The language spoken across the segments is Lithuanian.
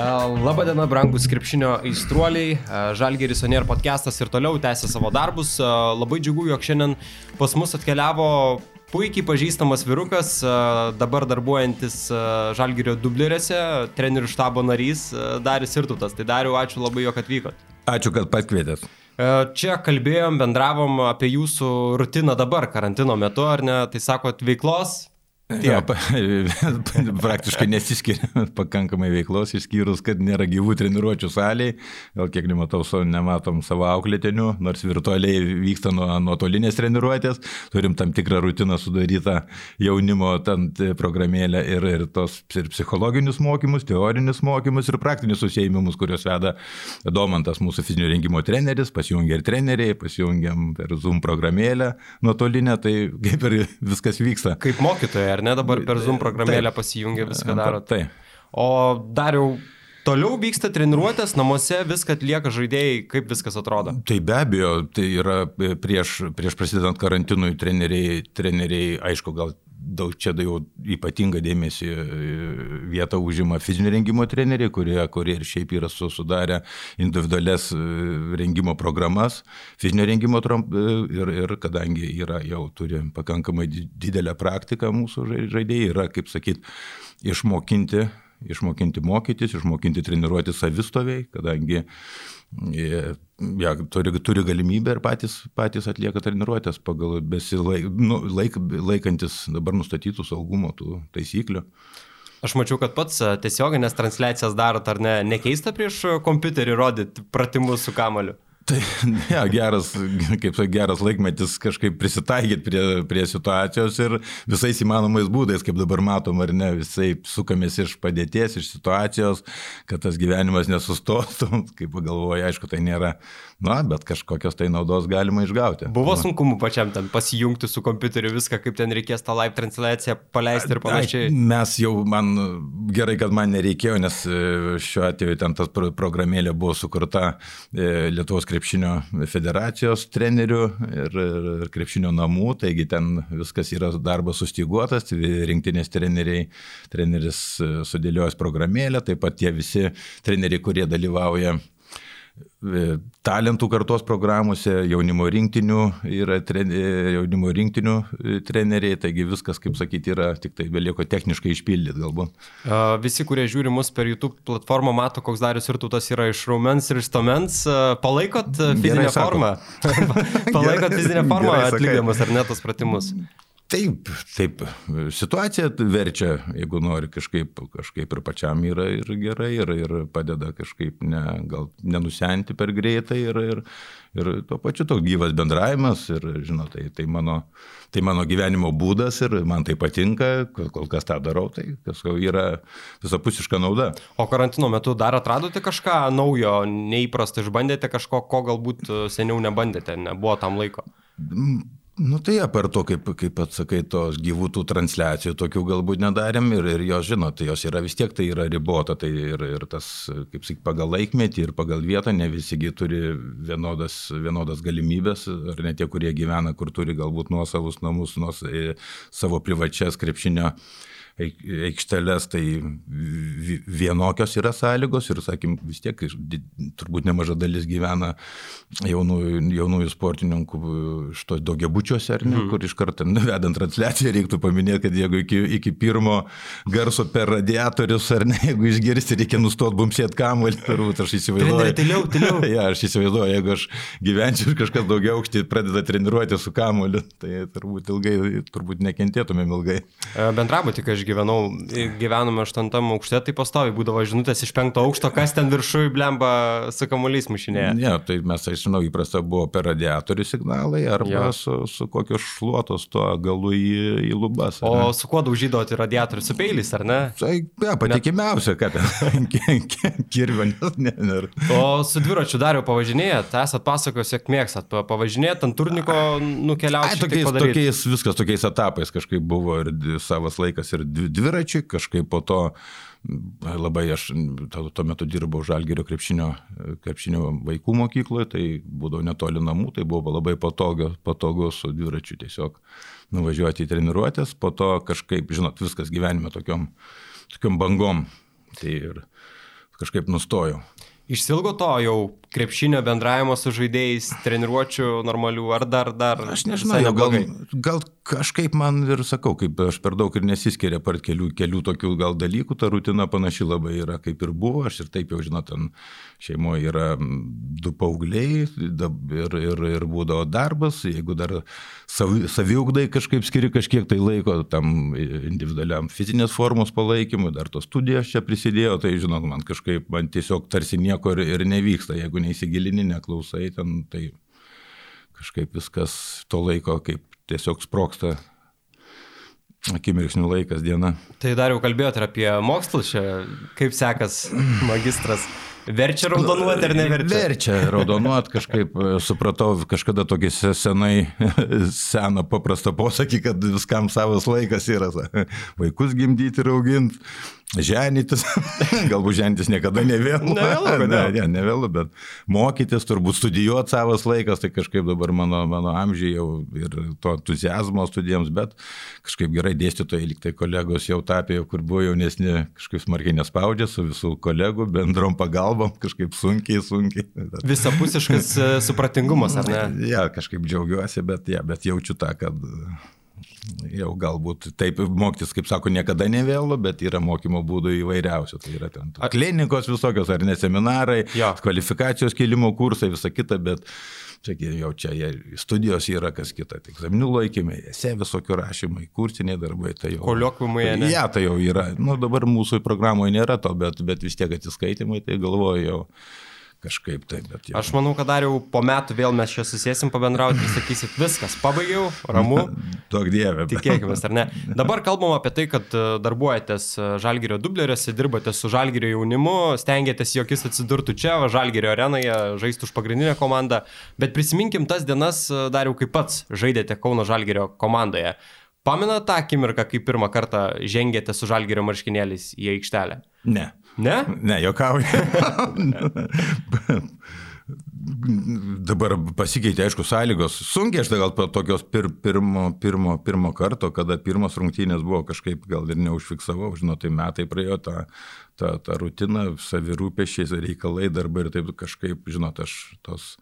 Labadiena, brangus krepšinio aistruoliai. Žalgeris Onier podcastas ir toliau tęsia savo darbus. Labai džiugu, jog šiandien pas mus atkeliavo puikiai pažįstamas virukas, dabar darbuojantis Žalgerio dublėrėse, trenerių štabo narys Darius Irtutas. Tai Dariu, ačiū labai, jog atvykot. Ačiū, kad pakvietėt. Čia kalbėjom, bendravom apie jūsų rutiną dabar, karantino metu, ar ne? Tai sakot, veiklos Ja, praktiškai nesiskiria pakankamai veiklos, išskyrus, kad nėra gyvų treniruočio salėje. Gal kiek nematau, nematom savo auklėtinių, nors virtualiai vyksta nuo nuotolinės treniruotės. Turim tam tikrą rutiną sudarytą jaunimo programėlę ir, ir tos ir psichologinius mokymus, teorinius mokymus ir praktinius susėjimus, kuriuos veda Domantas, mūsų fizinio rengimo treneris, pasijungia ir treneriai, pasijungiam per Zoom programėlę nuotolinę, tai kaip ir viskas vyksta. Kaip mokytoja, ar ne dabar per Zoom programėlę pasijungia viską daro? Taip. O dariau, Toliau vyksta treniruotės, namuose viską atlieka žaidėjai, kaip viskas atrodo. Tai be abejo, tai yra prieš, prieš prasidedant karantinui treneriai, treneriai, aišku, gal daug čia jau ypatingą dėmesį e, vietą užima fizinio rengimo treneriai, kurie, kurie ir šiaip yra sudarę individualias e, rengimo programas, fizinio rengimo e, ir, ir kadangi yra jau turi pakankamai didelę praktiką mūsų žaidėjai, yra, kaip sakyt, išmokinti išmokinti mokytis, išmokinti treniruoti savistoviai, kadangi ja, turi, turi galimybę ir patys, patys atlieka treniruotės pagal besilaik, nu, laik, laikantis dabar nustatytų saugumo tų taisyklių. Aš mačiau, kad pats tiesioginės transliacijas darot, ar ne, nekeista prieš kompiuterį rodyti pratimus su kamaliu? Tai ja, geras, kaip sakai, geras laikmetis kažkaip prisitaikyti prie, prie situacijos ir visais įmanomais būdais, kaip dabar matom, ar ne, visai sukamės iš padėties, iš situacijos, kad tas gyvenimas nesustotų, kaip pagalvoju, aišku, tai nėra, na, bet kažkokios tai naudos galima išgauti. Buvo sunkumų pačiam ten pasijungti su kompiuteriu viską, kaip ten reikės tą live transliaciją paleisti ir panašiai. Mes jau, man gerai, kad man nereikėjo, nes e, šiuo atveju ten tas programėlė buvo sukurta e, Lietuvos krepšinio federacijos trenerių ir, ir krepšinio namų, taigi ten viskas yra darbas sustiguotas, rinktinės treneriai, treneris sudėliojęs programėlę, taip pat tie visi treneriai, kurie dalyvauja E, talentų kartos programuose, jaunimo rinktinių yra e, jaunimo rinktinių e, treneriai, taigi viskas, kaip sakyti, yra tik tai belieko techniškai išpildyti galbūt. Visi, kurie žiūri mus per YouTube platformą, mato, koks darius ir tutas yra iš raumens ir iš tomens. Palaikot fizinę Gerai formą? Palaikot fizinę formą atlikdamas ar net tos pratimus? Taip, taip, situacija verčia, jeigu nori kažkaip, kažkaip ir pačiam yra ir gerai, ir, ir padeda kažkaip ne, gal nenusenti per greitai ir, ir, ir tuo pačiu toks gyvas bendravimas ir, žinot, tai, tai, mano, tai mano gyvenimo būdas ir man tai patinka, kol kas tą darau, tai kas yra visapusiška nauda. O karantino metu dar atradote kažką naujo, neįprastą, išbandėte kažko, ko galbūt seniau nebandėte, nebuvo tam laiko? Nu tai per to, kaip, kaip atsakai, tos gyvų tų transliacijų tokių galbūt nedarėm ir, ir jos, žinot, tai jos yra vis tiek, tai yra ribota, tai ir, ir tas, kaip sakyt, pagal laikmetį ir pagal vietą ne visigi turi vienodas, vienodas galimybės, ar ne tie, kurie gyvena, kur turi galbūt nuosavus namus, nuos, e, savo privačias krepšinio aikšteles, tai vienokios yra sąlygos ir, sakim, vis tiek turbūt nemaža dalis gyvena jaunųjų, jaunųjų sportininkų iš tos daugiabučiuose, ar ne, mm. kur iš karto vedant transliaciją reiktų paminėti, kad jeigu iki, iki pirmo garso per radiatorius, ar ne, jeigu išgirsti, reikia nustoti bumsėti kamuolį, turbūt aš įsivaizduoju. Tiliau, tiliau. ja, aš įsivaizduoju, jeigu aš gyvenčiau ir kažkas daugiau aukštį pradeda treniruoti su kamuoliu, tai turbūt ilgai, turbūt nekentėtumėm ilgai. Bendrabutį, kai aš gyvenau, gyvenome aštuntam aukšte, tai pastovi būdavo žinutės iš penkto aukšto, kas ten viršui blemba su kamuolys mušinėje. Ne, tai mes, aš žinau, įprasta buvo per radiatorių signalai arba ja. su, su kokios šluotos tuo galu į, į lubas. O ne? su kuo daužydavote radiatorių, su peilis, ar ne? Tai, ja, patikimiausia, kad ne. O su dviračiu dariau pavažinėjat, esat pasakos, kiek mėgstat, pavažinėjat ant turniko nukeliauti. Tokiais, tokiais, viskas tokiais etapais kažkaip buvo ir savas laikas ir dviračiai, kažkaip po to labai aš tuo metu dirbau Žalgerio krepšinio, krepšinio vaikų mokykloje, tai būdavo netoli namų, tai buvo labai patogu, patogu su dviračiu tiesiog nuvažiuoti į treniruotės, po to kažkaip, žinot, viskas gyvenime tokiom, tokiom bangom. Tai ir kažkaip nustojau. Išsilgo to jau krepšinio bendravimo su žaidėjais, treniruočių normalių, ar dar, dar. Aš nežinau, gal, gal kažkaip man ir sakau, kaip aš per daug ir nesiskiria part kelių, kelių tokių gal dalykų, ta rutina panaši labai yra kaip ir buvo, aš ir taip jau žinot, ten šeimoje yra du paaugliai ir, ir, ir būdavo darbas, jeigu dar savi, saviugdai kažkaip skiri kažkiek tai laiko tam individualiam fizinės formos palaikymui, dar tos studijos čia prisidėjo, tai žinot, man kažkaip, man tiesiog tarsi nieko ir, ir nevyksta, jeigu neįsigilini, neklausai, ten tai kažkaip viskas to laiko kaip tiesiog sproksta akimirksnių laikas diena. Tai dar jau kalbėjote apie mokslus čia, kaip sekas magistras. Verčia raudonuoti ar neverčia? Verčia raudonuoti, kažkaip e, supratau kažkada tokį senai, seną paprastą posakį, kad viskam savas laikas yra. Vaikus gimdyti ir auginti Ženytis, galbūt ženytis niekada nevėlu. Nevėlu, ne, ne, nevėlu, bet mokytis, turbūt studijuoti savas laikas, tai kažkaip dabar mano, mano amžiai jau ir to entuzijazmo studijams, bet kažkaip gerai dėstytojai, liktai kolegos jau tapė, kur buvo jaunesni, kažkaip smarkiai nespaudžia su visų kolegų, bendrom pagalbom, kažkaip sunkiai, sunkiai. Visapusiškas e, supratingumas, ar ne? Ja, kažkaip džiaugiuosi, bet, ja, bet jaučiu tą, kad jau galbūt taip mokytis, kaip sako, niekada nevėlu, bet yra mokymo būdų įvairiausių. Tai yra ten klinikos visokios, ar ne seminarai, jo. kvalifikacijos kelimo kursai, visa kita, bet čia jau čia studijos yra kas kita. Tik egzaminų laikymai, esė visokių rašymai, kursiniai darbai, tai jau. Koliokvimai, ne? Ja, tai jau yra. Nu, dabar mūsų programoje nėra to, bet, bet vis tiek atsiskaitimai, tai galvoju jau kažkaip taip. Jau... Aš manau, kad dar jau po metų vėl mes čia susėsim pabendrauti ir sakysit, viskas, pabaigiau, ramu. Daug dievė. Tikėkime, ar ne. Dabar kalbam apie tai, kad e, darbuojatės e, Žalgirio dubleriuose, dirbate su Žalgirio jaunimu, stengiatės, jog jis atsidurtų čia, Žalgirio arenoje, žaistų už pagrindinę komandą, bet prisiminkim tas dienas e, dar jau kaip pats žaidėte Kauno Žalgirio komandoje. Pamena tą akimirką, kai pirmą kartą žengėte su Žalgirio marškinėliais į aikštelę? Ne. Ne? Ne, jokauju. Dabar pasikeitė, aišku, sąlygos. Sunkiai aš tai gal tokios pir, pirmo, pirmo, pirmo karto, kada pirmos rungtynės buvo kažkaip gal ir neužfiksavau, žinot, tai metai praėjo tą, tą, tą rutiną, savirūpešiais, reikalai, darbai ir taip kažkaip, žinot, aš tos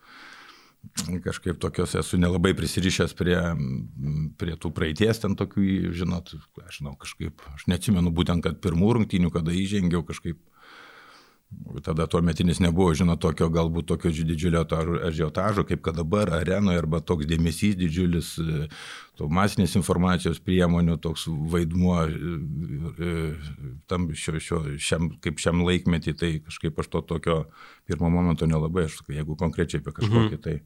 kažkaip tokios esu nelabai prisirišęs prie, prie tų praeities ten tokių, žinot, aš žinau, kažkaip, aš neatsimenu būtent, kad pirmų rungtynių, kada įžengiau, kažkaip Tada tuo metinis nebuvo, žinot, tokio galbūt tokio didžiulio ažiotažo, kaip kad dabar arenoje, arba toks dėmesys didžiulis, e, to masinės informacijos priemonių, toks vaidmuo e, tam šio, šio, šiam, kaip šiam laikmetį, tai kažkaip aš to tokio pirmo momento nelabai, aš, jeigu konkrečiai apie kažkokį mhm. tai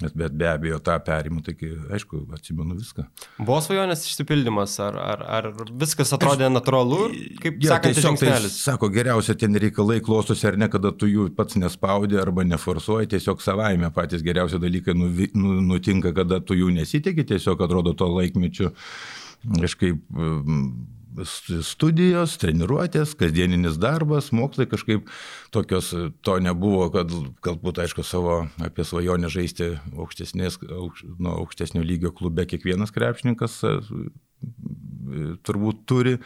Bet, bet be abejo, tą perimu, tai aišku, atsimenu viską. Buvo svajonės išsipildymas, ar, ar, ar viskas atrodė Aš, natūralu, kaip ja, sekantis žingsnelis? Tai, sako, geriausia ten reikalai klostosi ar ne, kada tu jų pats nespaudi arba neforsuoji, tiesiog savaime patys geriausi dalykai nu, nutinka, kada tu jų nesitikė, tiesiog atrodo to laikmečiu kažkaip studijos, treniruotės, kasdieninis darbas, mokslai kažkaip tokios, to nebuvo, kad galbūt, aišku, savo apie svajonę žaisti aukštesnės, aukš, nu, aukštesnio lygio klube kiekvienas krepšininkas e, turbūt turi.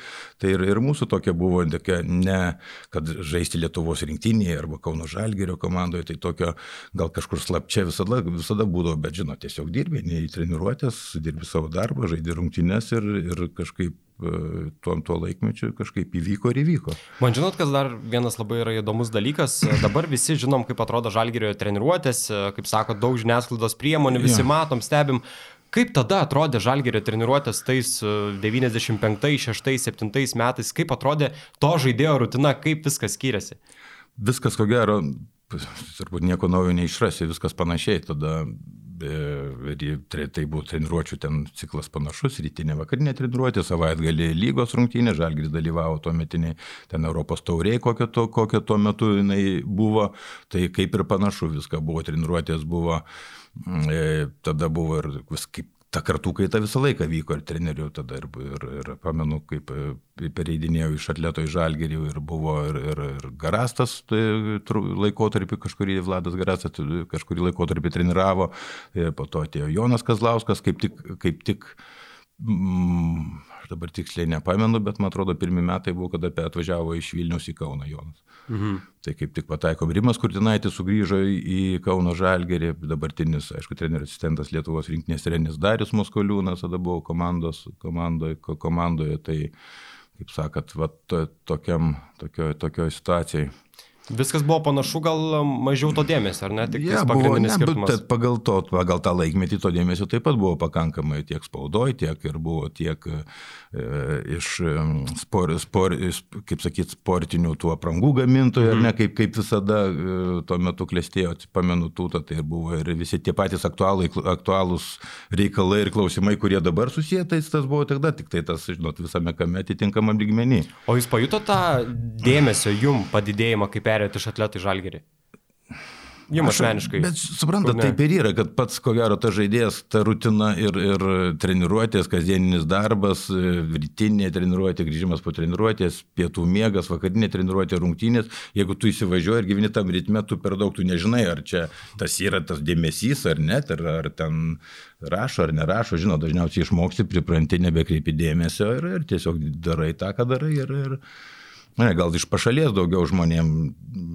Tai ir, ir mūsų tokia buvo, tokia, ne kad žaisti Lietuvos rinktinėje arba Kauno Žalgerio komandoje, tai tokio gal kažkur slapčia visada, visada būdavo, bet žinot, tiesiog dirbi, nei treniruotės, dirbi savo darbą, žaidži rungtynės ir, ir kažkaip tuo, tuo laikmečiu kažkaip įvyko ir įvyko. Man žinot, kas dar vienas labai yra įdomus dalykas. Dabar visi žinom, kaip atrodo žalgerio treniruotės, kaip sako, daug žiniasklaidos priemonių, visi ja. matom, stebim. Kaip tada atrodė žalgerio treniruotės tais 95, 6, 7 metais, kaip atrodė to žaidėjo rutina, kaip viskas skiriasi? Viskas ko gero, turbūt nieko naujo neišrasi, viskas panašiai. Tada tai buvo treniruočių ten ciklas panašus, rytinė vakarinė treniruotė, savaitgalį lygos rungtynė, Žalgris dalyvavo tuo metiniai, ten Europos tauriai, kokia, to, kokia tuo metu jinai buvo, tai kaip ir panašu, viską buvo, treniruotės buvo, e, tada buvo ir vis kaip ta kartų kaita visą laiką vyko ir trenerių tada ir, ir, ir pamenu, kaip e, pereidinėjau iš atleto į žalgerį ir buvo ir, ir, ir Garastas tai, laikotarpį, kažkurį Vladas Garastas kažkurį laikotarpį treniravo, ir po to atėjo Jonas Kazlauskas, kaip tik, kaip tik mm, dabar tiksliai nepamenu, bet man atrodo, pirmie metai buvo, kada atvažiavo iš Vilnius į Kauną Jonas. Mhm. Tai kaip tik pataikom, Rimas Kurtinaitis sugrįžo į Kauno Žalgerį, dabartinis, aišku, trenerio asistentas Lietuvos rinktinės treneris Darius Moskoliūnas, tada buvo komandos, komandoje, komandoje tai, kaip sakat, va, to, tokiam, tokio, tokio situacijai. Viskas buvo panašu, gal mažiau to dėmesio, ar ne? Tik ja, buvo, ne, bet pagal, to, pagal tą laikmetį to dėmesio taip pat buvo pakankamai tiek spaudoj, tiek ir buvo tiek e, iš spor, spor, kaip sakyt, sportinių tų aprangų gamintojų, mhm. ne, kaip, kaip visada e, tuo metu klestėjo, pamenu tūtą, tai buvo ir visi tie patys aktualai, aktualūs reikalai ir klausimai, kurie dabar susiję, tai tas buvo tada, tik tai tas, žinot, visame kame atitinkamam lygmenį. O jūs pajuto tą dėmesio jum padidėjimą kaip perėjote iš atletų į žalgerį? Jums asmeniškai. Bet suprantate, taip ir yra, kad pats, ko gero, ta žaidėjas, ta rutina ir, ir treniruotės, kasdieninis darbas, rytinė treniruotė, grįžimas po treniruotės, pietų miegas, vakarinė treniruotė, rungtynės, jeigu tu įsivažiuoji ir gyveni tam ritme, tu per daug tu nežinai, ar čia tas yra tas dėmesys ar net, ar, ar ten rašo ar nerašo, žinot, dažniausiai išmoksti, pripranti, nebekreipi dėmesio ir, ir tiesiog darai tą, ką darai. Ir, ir, Ne, gal iš pašalies daugiau žmonėm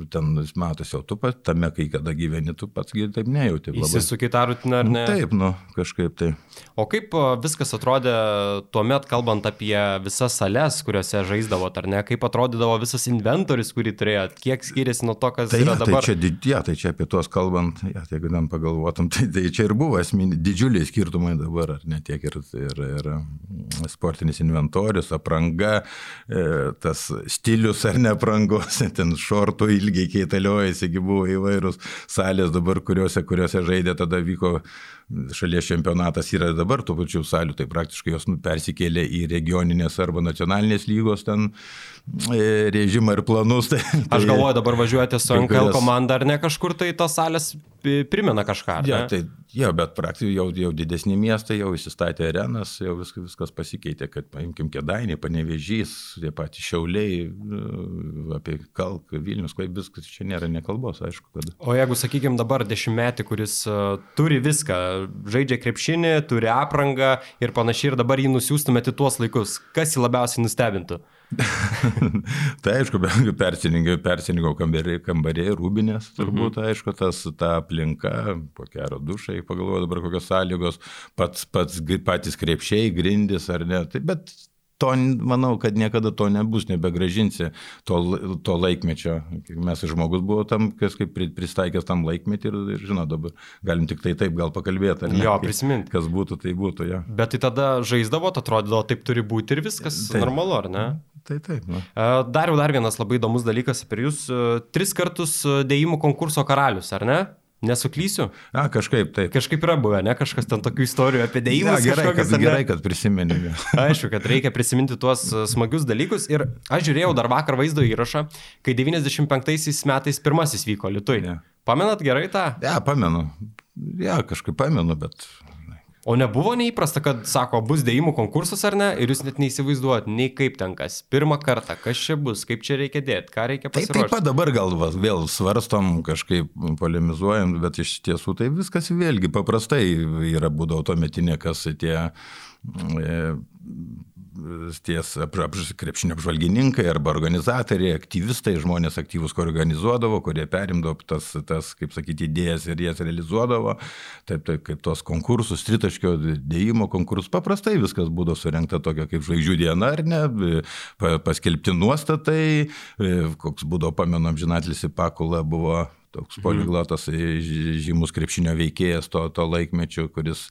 ten matosi, o tu pat tame, kai kada gyveni, tu pats taip nejauti. Įsisukai tą rutiną ar ne? Taip, nu, kažkaip tai. O kaip viskas atrodė tuo met, kalbant apie visas sales, kuriuose žaisdavot, ar ne? Kaip atrodydavo visas inventorius, kurį turėjot? Kiek skiriasi nuo to, kas tai, yra ja, dabar? Tai čia, ja, tai čia apie tuos kalbant, ja, tai jeigu ten pagalvotum, tai, tai čia ir buvo esminiai didžiuliai skirtumai dabar, ar ne tiek ir, ir, ir sportinis inventorius, apranga, e, tas stilius stilius ar neprangos, ten šortų ilgiai keitaliojasi, buvo įvairūs salės dabar, kuriuose, kuriuose žaidė, tada vyko šalies čempionatas yra dabar tų pačių salių, tai praktiškai jos nu, persikėlė į regioninės arba nacionalinės lygos ten e, režimą ir planus. Tai, tai, Aš galvoju, dabar važiuojate su NKL komanda ar ne kažkur, tai tos salės primena kažką. Ja, tai, ja, bet praktiškai jau, jau didesni miestai, jau įsistatė arenas, jau viskas, viskas pasikeitė, kad paimkim Kedainį, Panevežys, tie patys Šiauliai, e, apie Kalką, Vilnius, kaip viskas čia nėra nekalbos, aišku. Kad... O jeigu, sakykime, dabar dešimtmetį, kuris uh, turi viską, žaidžia krepšinį, turi aprangą ir panašiai, ir dabar jį nusiųstumėte tuos laikus. Kas jį labiausiai nustebintų? tai aišku, persininkau kambariai, kambariai rūbinės, turbūt, mhm. aišku, tas, ta aplinka, po kero dušai, pagalvoju dabar kokios sąlygos, pats, pats, patys krepšiai, grindis ar ne, tai, bet to, manau, kad niekada to nebus, nebegražinsi to, to laikmečio. Mes žmogus buvo tam, kas kaip pristaikęs tam laikmetį ir, ir žinot, dabar galim tik tai taip gal pakalbėti. Jo, prisiminti. Kas būtų, tai būtų, jo. Bet tai tada žaisdavo, atrodydavo, taip turi būti ir viskas taip. normalu, ar ne? Tai taip. Na. Dariau dar vienas labai įdomus dalykas apie jūs. Tris kartus dėjimų konkurso karalius, ar ne? Nesuklysiu? A, kažkaip taip. Kažkaip yra buvę, ne? Kažkas ten tokių istorijų apie dėjimus. Ja, gerai, kad, gerai, kad prisiminėme. Aišku, kad reikia prisiminti tuos e, smagius dalykus. Ir aš žiūrėjau dar vakar vaizdo įrašą, kai 95 metais pirmasis vyko Lietuvai. Ja. Pamenat gerai tą? Ja, pamenu. Ja, kažkaip pamenu, bet O nebuvo neįprasta, kad sako, bus dėjimų konkursas ar ne, ir jūs net neįsivaizduojat, nei kaip ten kas. Pirmą kartą, kas čia bus, kaip čia reikia dėti, ką reikia pasakyti. Tai taip pat dabar gal vėl svarstom, kažkaip polemizuojam, bet iš tiesų tai viskas vėlgi paprastai yra būdavo to metinė, kas tie e, ties krepšinio apžvalgininkai arba organizatoriai, aktyvistai, žmonės aktyvus, kurie organizuodavo, kurie perimdavo tas, tas, kaip sakyti, idėjas ir jas realizuodavo, taip, taip kaip tos konkursus, tritaškio dėjimo konkursus, paprastai viskas būdavo surinkta tokia kaip žvaigždžių diena, ar ne, paskelbti nuostatai, koks būdavo, pamenu, amžinatlis į pakulą buvo toks mhm. poliglotas žymus krepšinio veikėjas to, to laikmečio, kuris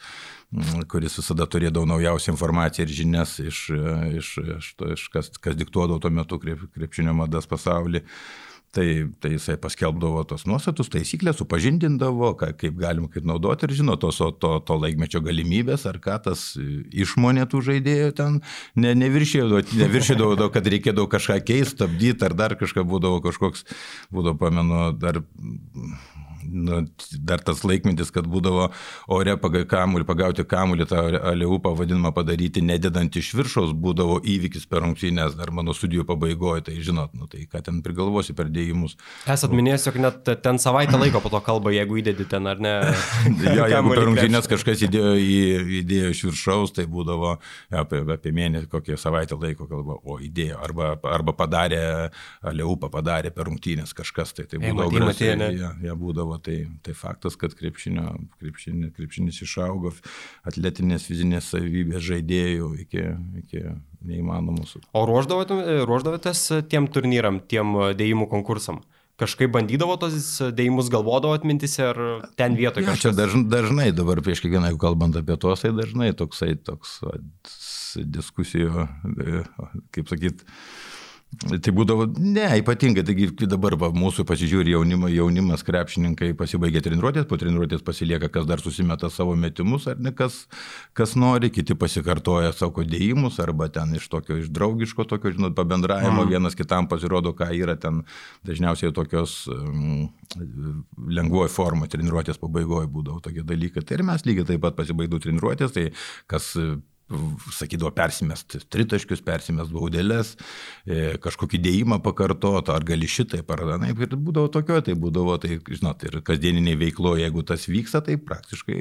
kuris visada turėdavo naujausią informaciją ir žinias iš, iš, iš, to, iš kas, kas diktuodavo tuo metu krep, krepšinio madas pasaulyje. Tai, tai jisai paskelbdavo tos nuostatus, taisyklės, supažindindavo, ką, kaip galima kaip naudoti ir žino tos to, to laikmečio galimybės, ar ką tas išmonė tų žaidėjų ten ne, neviršėdavo, neviršėdavo, kad reikėdavo kažką keisti, stabdyti, ar dar kažką būdavo kažkoks, būdavo, pamenu, dar nu, dar tas laikmetis, kad būdavo ore kamuolį, pagauti kamuolį, tą aliupą vadinamą padaryti, nededant iš viršaus, būdavo įvykis per rungtynės, dar mano studijų pabaigoje, tai žinot, nu, tai ką ten prigalvosi per dėjimus. Esat minėjęs, jog net ten savaitę laiko po to kalba, jeigu įdedi ten ar ne. jo, jeigu per rungtynės kažkas įdėjo, į, įdėjo iš viršaus, tai būdavo ja, apie, apie mėnesį, kokią savaitę laiko kalba, o įdėjo, arba, arba padarė, aliupą padarė per rungtynės kažkas, tai tai būdavo. Ei, matė, matė, ja, ja, būdavo, tai, tai faktas, kad krepšinio, krepšinio, krepšinis išaugo atletinės fizinės savybės žaidėjų iki, iki neįmanomų. O ruoždavotės tiem turnyram, tiem dėjimų konkursam? Kažkaip bandydavo tos dėjimus, galvodavo atmintise ar ten vietoje ja, kažkas? Čia dažnai, dažnai dabar prieš kiekvieną, jeigu kalbant apie tos, tai dažnai toksai toks diskusijų, kaip sakyt, Tai būdavo, ne, ypatingai, taigi dabar va, mūsų pasižiūri jaunimą, jaunimas, krepšininkai pasibaigia treniruotės, po treniruotės pasilieka, kas dar susimeta savo metimus, ar ne, kas, kas nori, kiti pasikartoja savo dėjimus, arba ten iš tokio, iš draugiško, tokio, žinot, pabendravimo, mm. vienas kitam pasirodo, ką yra ten dažniausiai tokios um, lengvoji forma, treniruotės pabaigoje būdavo tokie dalykai. Tai ir mes lygiai taip pat pasibaigdų treniruotės, tai kas sakydavo persimest tritaškius, persimest baudelės, e, kažkokį dėjimą pakartoto, ar gali šitai, ar anaip, ir būdavo tokio, tai būdavo, tai, žinot, ir kasdieniniai veikloje, jeigu tas vyksta, tai praktiškai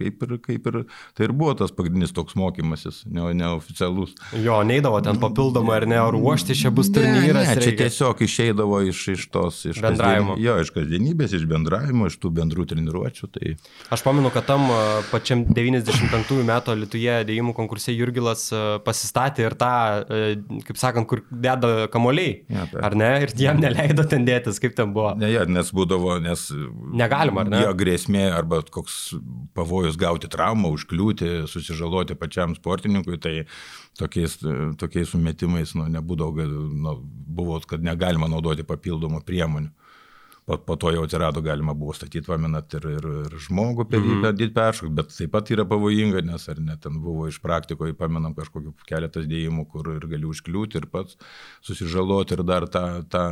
kaip ir, kaip ir, tai ir buvo tas pagrindinis toks mokymasis, ne, neoficialus. Jo, neįdavo ten papildomai ar ne, ar ruošti čia bus turnyras. Ne, ne, čia tiesiog išeidavo iš, iš tos, iš bendravimo. Jo, iš kasdienybės, iš bendravimo, iš tų bendrų treniruočių. Tai... Aš pamenu, kad tam pačiam 95 metų Lietuvoje dėjimų tyrimų konkurse Jurgilas e, pasistatė ir tą, e, kaip sakant, kur deda kamoliai. Ja, tai. Ar ne? Ir jam neleido ten dėtis, kaip ten buvo. Ne, ja, nes būdavo, nes... Negalima, ar ne? Jo grėsmė arba koks pavojus gauti traumą, užkliūti, susižaloti pačiam sportininkui, tai tokiais, tokiais sumetimais nu, nebūdavo, nu, buvo, kad negalima naudoti papildomų priemonių po, po to jau atsirado, galima buvo statyti, pamenat, ir, ir, ir žmogų per jį mm. peršokti, bet taip pat yra pavojinga, nes ar net ten buvo iš praktikoje, pamenam, kažkokiu keletas dėjimų, kur ir gali užkliūti ir pats susižaloti ir dar tą... tą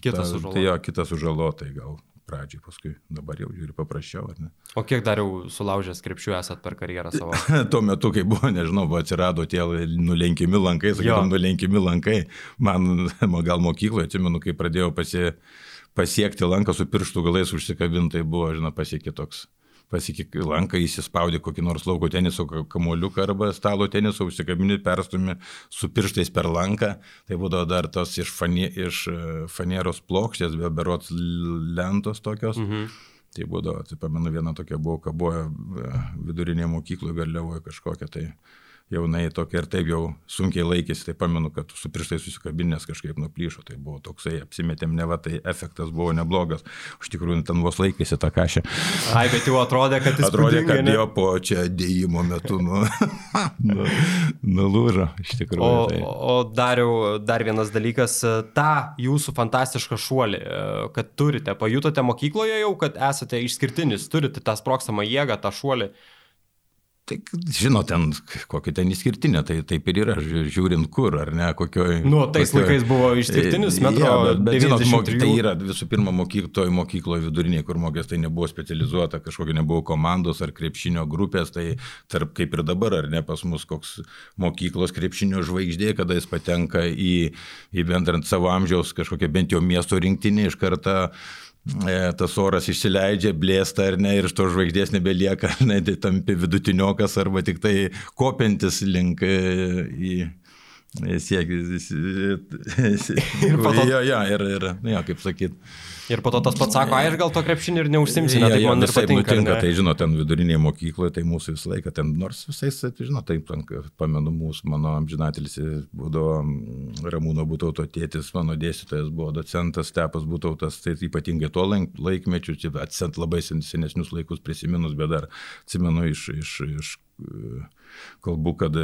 kitą sužalotą. Tai jo, kitą sužalotą, gal pradžiai, paskui dabar jau žiūri paprasčiau, ar ne? O kiek dar jau sulaužęs krepšių esat per karjerą savo? Tuo metu, kai buvo, nežinau, buvo atsirado tie nulenkimi lankai, sakytum, nulenkimi lankai, man gal mokykloje, atsimenu, kai pradėjau pasi pasiekti lanką su pirštų galais užsikabintai buvo, žinai, pasiekė toks. Pasiekė lanką, įsispaudė kokį nors lauko teniso kamuoliuką arba stalo teniso, užsikabinį, perstumi su pirštais per lanką. Tai būdavo dar tos iš, fanie, iš e, fanieros plokštės, be berots lentos tokios. Mhm. Tai būdavo, tai pamenu, viena tokia buvo, kaboja e, vidurinėje mokykloje, galėvoje kažkokia tai jaunai tokia ir taip jau sunkiai laikėsi, tai pamenu, kad su pirštai susikabinės kažkaip nuplyšo, tai buvo toksai, apsimetėm, ne va, tai efektas buvo neblogas, iš tikrųjų ten vos laikėsi tą kažę. Ai, bet jau atrodė, kad jis atrodė, kad jo po čia dėjimo metu nu, nu, nulūžo, iš tikrųjų. O, tai. o dariau, dar vienas dalykas, tą jūsų fantastišką šuolį, kad turite, pajutote mokykloje jau, kad esate išskirtinis, turite tą sprokstamą jėgą, tą šuolį. Tai, žinot, ten kokį ten išskirtinę, tai taip ir yra, žiūrint kur, ar ne, kokioj... Nu, tais kokioj, laikais buvo išskirtinis metro. Ja, bet, bet žinot, moky, tai yra visų pirma mokykloje, mokykloje viduriniai, kur mokės, tai nebuvo specializuota, kažkokia nebuvo komandos ar krepšinio grupės, tai tarp kaip ir dabar, ar ne pas mus koks mokyklos krepšinio žvaigždė, kada jis patenka į, į bendrant savo amžiaus kažkokią bent jau miesto rinktinį iš karto E, tas oras išsileidžia, blėsta ar ne, ir iš to žvaigždės nebelieka, ne, tai tampi vidutiniokas arba tik tai kopiantis link e, į siekis. Ir po to. Jo, jo, ir, ir, jo, kaip sakyt. Ir po to tas pats sako, ai, aš gal to krepšinį ir neužsimsiu, ja, tai man ir patinka. Nutinka, tai žinot, ten vidurinėje mokykloje, tai mūsų visą laiką ten, nors visais, tai, žinot, taip, pamenu mūsų, mano amžinatelis būdavo Ramūno Būtauto tėtis, mano dėstytojas buvo docentas Stepas Būtautas, tai ypatingai tuo laikmečiu, atsent labai senesnius laikus prisiminus, bet dar atsimenu iš, iš, iš kalbu, kad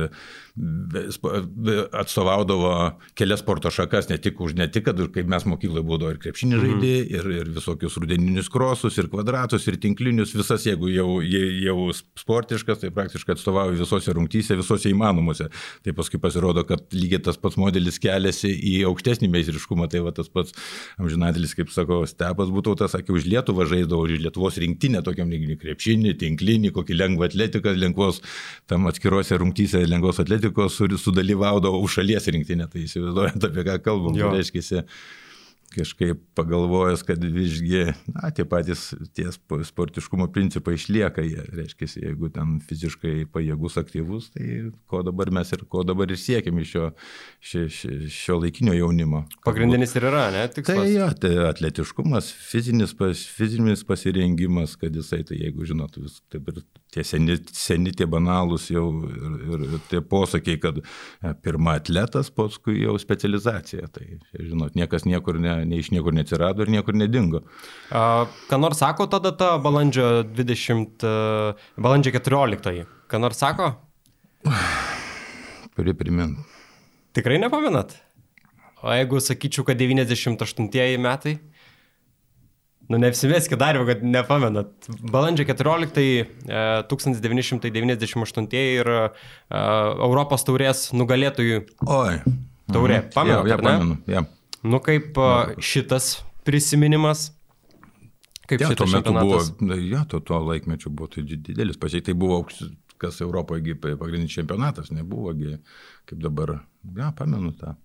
atstovaudavo kelias sporto šakas, ne tik už, ne tik, kad kaip mes mokykloje būdavo ir krepšinį mhm. žaidė, ir, ir visokius rudeninius krosus, ir kvadratus, ir tinklinius, visas, jeigu jau, jau sportiškas, tai praktiškai atstovauja visose rungtyse, visose įmanomuose. Tai paskui pasirodo, kad lygiai tas pats modelis keliasi į aukštesnį meistriškumą, tai va tas pats amžinatelis, kaip sako, stepas būtų tas, sakė, už Lietuvą žaidavo, už Lietuvos rinktinę tokiam lygmenį krepšinį, tinklinį, kokį lengvą atletiką, lengvos tam atskiruose rungtyse lengvos atletikos sudalyvaudavo už šalies rinktinę, tai įsivaizduojate, apie ką kalbam, reiškia, kažkaip pagalvojęs, kad visgi, na, tie patys tie sportiškumo principai išlieka, jie, reiškia, jeigu ten fiziškai pajėgus, aktyvus, tai ko dabar mes ir ko dabar ir siekiam iš šio, šio, šio, laikinio jaunimo. Pagrindinis ir yra, ne? Tikslas. Tai jo, tai atletiškumas, fizinis, pas, fizinis pasirengimas, kad jisai, tai jeigu žinot, vis, taip ir tie seni, seni tie banalūs jau ir, ir, ir tie posakiai, kad e, pirma atletas, paskui jau specializacija. Tai, žinot, niekas niekur ne, ne iš niekur neatsirado ir niekur nedingo. Ką nors sako ta data balandžio 20, uh, balandžio 14? Ką nors sako? Turi primint. Tikrai nepamenat? O jeigu sakyčiau, kad 98 metai? Nu, neapsimeskit dar, kad nepamenat. Balandžio 14, 1998 ir uh, Europos taurės nugalėtojų. Oi. Taurė. Mhm. Pamenat? Ja, ja, pamenu. Ja. Nu, kaip uh, šitas prisiminimas. Kaip ja, šitas metu buvo, ja, tuo, tuo laikmečiu buvo tai didelis pasiekti. Tai buvo kas Europoje pagrindinis čempionatas, nebuvo, kaip dabar, ja, pamenu tą.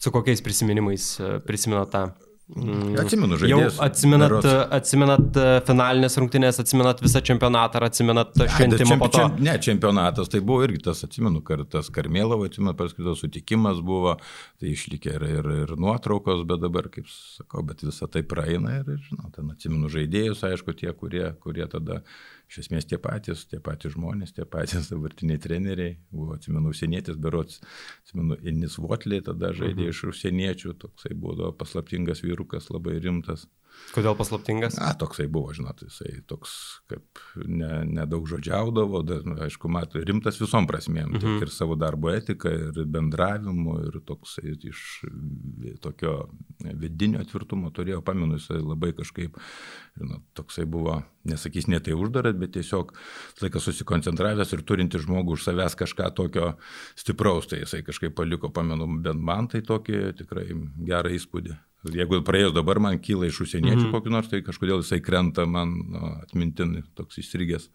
Su kokiais prisiminimais prisimenat tą? Mm. Atsimenu žaidėjus. Jau atsimenat, atsimenat e, finalinės rungtynės, atsimenat visą čempionatą ar atsimenat šventimą čemp, po to? Ne, čempionatas tai buvo irgi tas, atsimenu, kartas Karmėlavo, atsimenu, paskui sutikimas buvo, tai išlikė ir, ir, ir nuotraukos, bet dabar, kaip sakau, bet visą tai praeina ir, žinau, ten atsimenu žaidėjus, aišku, tie, kurie, kurie tada iš esmės tie patys, tie patys žmonės, tie patys dabartiniai treneriai. Buvo, atsimenu, užsienietis, berots, atsimenu, Inis Votlė tada žaidė mhm. iš užsieniečių, toksai buvo paslaptingas vyrukas, labai rimtas. Kodėl paslaptingas? Na, toksai buvo, žinot, jisai toks, kaip nedaug ne žodžiaudavo, da, aišku, matai, rimtas visom prasmėm, mhm. Mm ir savo darbo etika, ir bendravimu, ir toksai iš tokio vidinio tvirtumo turėjo, pamenu, jisai labai kažkaip, žinot, toksai buvo, nesakys ne tai uždaras, bet tiesiog laikas susikoncentravęs ir turinti žmogų už savęs kažką tokio stipraus, tai jisai kažkaip paliko, pamenu, bent man tai tokį tikrai gerą įspūdį. Jeigu praėjus dabar man kyla iš užsieniečių mm. kokį nors, tai kažkodėl jisai krenta man nu, atmintin toks įstrigęs.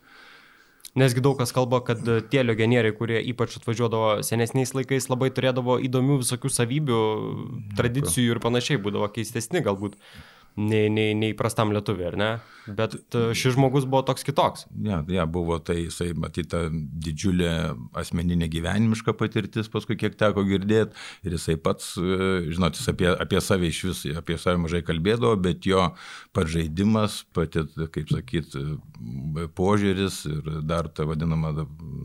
Nesgi daug kas kalba, kad tie legionieriai, kurie ypač atvažiuodavo senesniais laikais, labai turėdavo įdomių visokių savybių, tradicijų ir panašiai, būdavo keistesni galbūt nei, nei, nei prastam lietuviui, ar ne? Bet e, šis žmogus buvo toks kitoks. Ne, ja, ja, buvo tai, jisai matyta didžiulė asmeninė gyvenimiška patirtis, paskui kiek teko girdėti, ir jisai pats, e, žinot, jis apie, apie save iš vis, apie save mažai kalbėdavo, bet jo pats žaidimas, pati, kaip sakyt, požiūris ir dar ta vadinama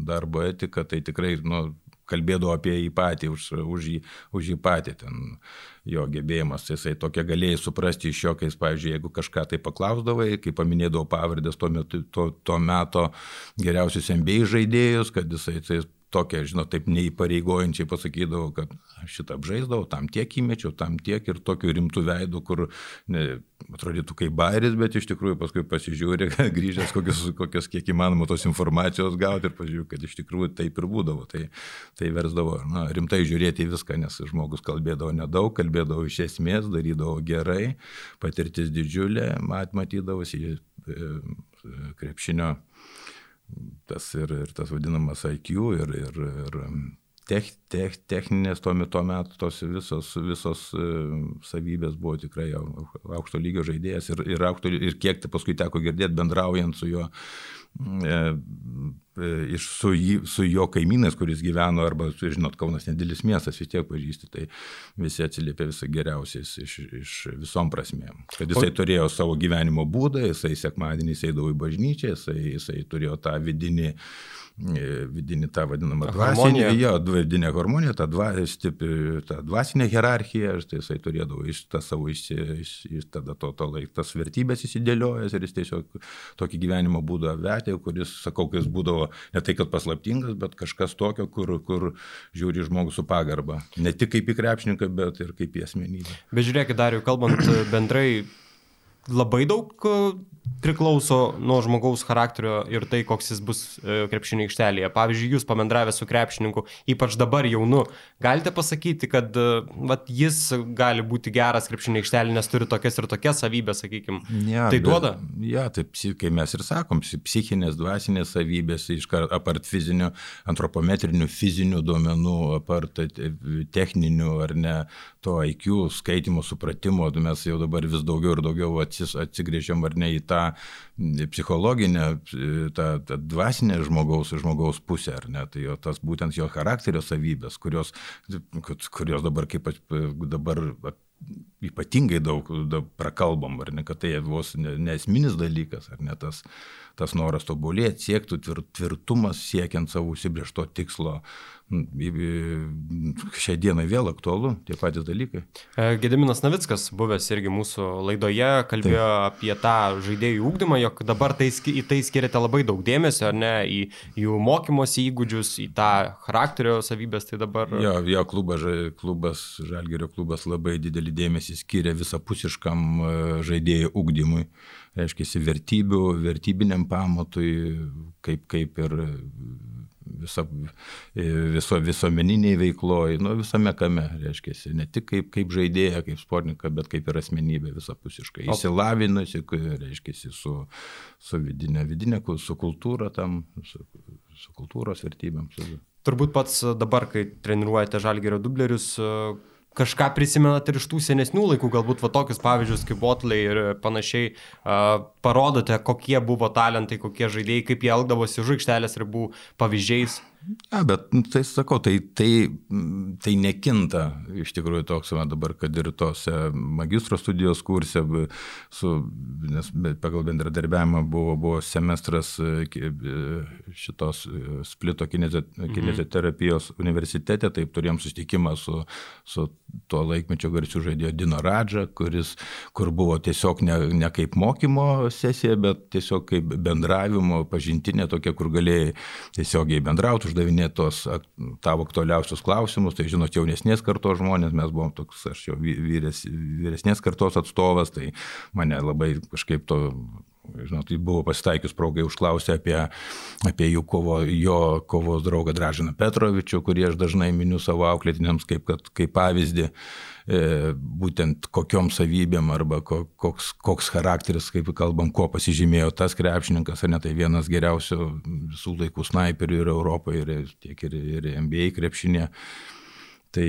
darbo etika, tai tikrai, nu, kalbėdavo apie jį patį, už, už, jį, už jį patį, ten jo gebėjimas, jisai tokia galėjai suprasti iš jo, kai pavyzdžiui, jeigu kažką tai paklausdavai, kai paminėdavo pavardės tuo metu, to, to meto geriausius MBA žaidėjus, kad jisai tai tokia, žinot, taip neįpareigojančiai pasakydavau, kad šitą apžaisdavau, tam tiek įmečiau, tam tiek ir tokiu rimtu veidu, kur ne, atrodytų kaip bairis, bet iš tikrųjų paskui pasižiūri, grįžęs kokios, kokios kiek įmanoma tos informacijos gauti ir pažiūrėjau, kad iš tikrųjų taip ir būdavo. Tai, tai versdavo na, rimtai žiūrėti į viską, nes žmogus kalbėdavo nedaug, kalbėdavo iš esmės, darydavo gerai, patirtis didžiulė, mat matydavosi e, krepšinio tas ir, ir tas vadinamas IQ ir, ir, ir tech, tech, techninės tuo metu, metu tos visos, visos e, savybės buvo tikrai aukšto lygio žaidėjas ir, ir, aukšto, ir kiek tai paskui teko girdėti bendraujant su juo, e, e, iš, su, jį, su jo kaimynais, kuris gyveno, arba, žinot, Kaunas nedidelis miestas, vis tiek pažįsti, tai visi atsiliepia visą geriausiais iš, iš visom prasmėm. Kad jisai o... turėjo savo gyvenimo būdą, jisai sekmadienį eidavo į bažnyčią, jisai, jisai turėjo tą vidinį E, vidinį tą vadinamą dvasinį, jo, vidinę harmoniją, tą, dva, stipri, tą dvasinę hierarchiją, tai jisai turėdavo iš tą savo, iš, iš, iš tada to, to laik, tas vertybės įsidėliojęs ir jis tiesiog tokį gyvenimo būdą vetė, kuris, sakau, kai jis būdavo ne tai, kad paslaptingas, bet kažkas tokio, kur, kur žiūri žmogus su pagarba. Ne tik kaip į krepšininką, bet ir kaip į asmenybę. Bet žiūrėkit, dar jau kalbant bendrai, labai daug priklauso nuo žmogaus charakterio ir tai, koks jis bus e, krepšinio aikštelėje. Pavyzdžiui, jūs pamendravę su krepšininku, ypač dabar jaunu, galite pasakyti, kad e, vat, jis gali būti geras krepšinio aikštelė, nes turi tokias ir tokias savybės, sakykime. Ja, tai duoda? Ja, tai kai mes ir sakom, psichinės, dvasinės savybės, iškart apart fizinių, antropometrinių fizinių duomenų, apart techninių ar ne, to IQ, skaitimo, supratimo, mes jau dabar vis daugiau ir daugiau atsis, atsigrėžiam ar ne į tą psichologinę, tą, tą dvasinę žmogaus, žmogaus pusę, ar ne, tai jo, tas būtent jo charakterio savybės, kurios, kurios dabar kaip dabar ypatingai daug prakalbam, ar ne, kad tai vos nesminis dalykas, ar ne? Tas, tas noras tobulėti, siektų tvirtumas siekiant savo užsibriešto tikslo, uh, šią dieną vėl aktualu, tie patys dalykai. Gediminas Navickas, buvęs irgi mūsų laidoje, kalbėjo Taip. apie tą žaidėjų ūkdymą, jog dabar tai, į tai skiriate labai daug dėmesio, ne, į jų mokymosi įgūdžius, į tą charakterio savybės, tai dabar... Jo, jo klubas, klubas, Žalgerio klubas labai didelį dėmesį skiria visapusiškam e, žaidėjų ūkdymui reiškia, vertybių, vertybiniam pamatui, kaip, kaip ir viso, viso, visuomeniniai veikloji, nu, visame kame, reiškia, ne tik kaip, kaip žaidėja, kaip sportininkas, bet kaip ir asmenybė visapusiškai. Įsilavinusi, reiškia, su, su vidinė, vidinė, su kultūra tam, su, su kultūros vertybėm. Su... Turbūt pats dabar, kai treniruojate žalgerio dublerius, kažką prisimenat ir iš tų senesnių laikų, galbūt va tokius pavyzdžius kaip Botley ir panašiai, uh, parodote, kokie buvo talentai, kokie žaidėjai, kaip jie elgdavosi už aikštelės ribų pavyzdžiais. Ja, bet nu, tai sakau, tai, tai, tai nekinta iš tikrųjų toks, man dabar, kad ir tose magistro studijos kurse, su, nes pagal bendradarbiavimą buvo, buvo semestras e, šitos e, splito mhm. kineziterapijos mhm. universitete, taip turėjom susitikimą su, su tuo laikmečio garsiu žaidėjo Dino Radža, kuris, kur buvo tiesiog ne, ne kaip mokymo sesija, bet tiesiog kaip bendravimo pažintinė tokia, kur galėjai tiesiogiai bendrauti, uždavinėti tos tavo aktualiausius klausimus, tai žinot, jaunesnės kartos žmonės, mes buvom toks, aš jau vyres, vyresnės kartos atstovas, tai mane labai kažkaip to žinot, buvo pasitaikius progai užklausė apie, apie jų kovo, jo kovos draugą Dražiną Petrovičių, kurį aš dažnai miniu savo auklėtiniams kaip, kad, kaip pavyzdį, būtent kokiom savybėm arba koks, koks charakteris, kaip kalbam, ko pasižymėjo tas krepšininkas, ar ne tai vienas geriausių visų laikų snaiperių ir Europoje, ir tiek ir, ir NBA krepšinė. Tai,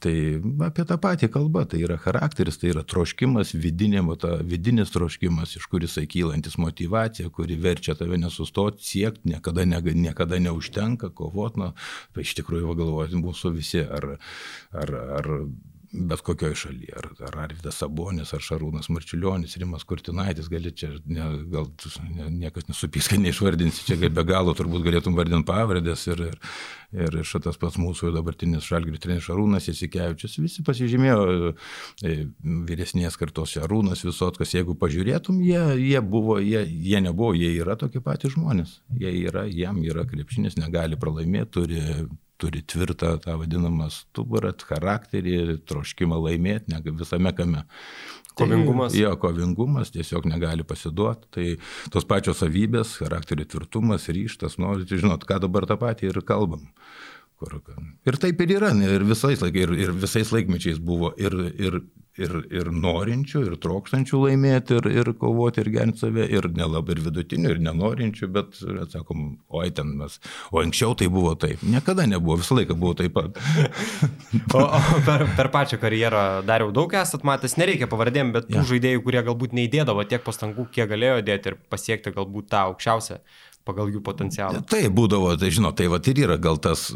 tai apie tą patį kalba, tai yra charakteris, tai yra troškimas, vidinė, ta, vidinis troškimas, iš kuris kylantis motivacija, kuri verčia tave nesustoti, siekti, niekada, ne, niekada neužtenka, kovoti, na, tai iš tikrųjų galvoti mūsų visi, ar, ar, ar bet kokioj šalyje. Ar, ar Arvidas Sabonis, ar Šarūnas Marčiulionis, Rimas Kurtinaitis, gali čia, ne, gal ne, niekas nesupys, kad neišvardinsi, čia be galo turbūt galėtum vardinti pavardės ir, ir, ir šitas pats mūsų dabartinis šalgrių treneris Šarūnas Jasikevičius, visi pasižymėjo e, vyresnės kartos Šarūnas Visotkas, jeigu pažiūrėtum, jie, jie buvo, jie, jie nebuvo, jie yra tokie patys žmonės, jie yra, jam yra krepšinis, negali pralaimėti, turi turi tvirtą tą vadinamą stuburą, charakterį, troškimą laimėti ne, visame kame. Kovingumas. Tai, jo, kovingumas tiesiog negali pasiduoti. Tai tos pačios savybės, charakterio tvirtumas, ryštas, nu, žinot, ką dabar tą patį ir kalbam. Kur, ir taip ir yra, ir visais, laik, ir, ir visais laikmečiais buvo ir, ir, ir, ir norinčių, ir trokštančių laimėti, ir, ir kovoti, ir gerinti save, ir nelabai ir vidutinių, ir nenorinčių, bet, atsakom, oi ten mes, o anksčiau tai buvo taip. Niekada nebuvo, visą laiką buvo taip pat. o, o per, per pačią karjerą dariau daug esat matęs, nereikia pavardėm, bet tų ja. žaidėjų, kurie galbūt neįdėdavo tiek pastangų, kiek galėjo dėti ir pasiekti galbūt tą aukščiausią pagal jų potencialą. Tai būdavo, tai žinot, tai va ir yra gal tas,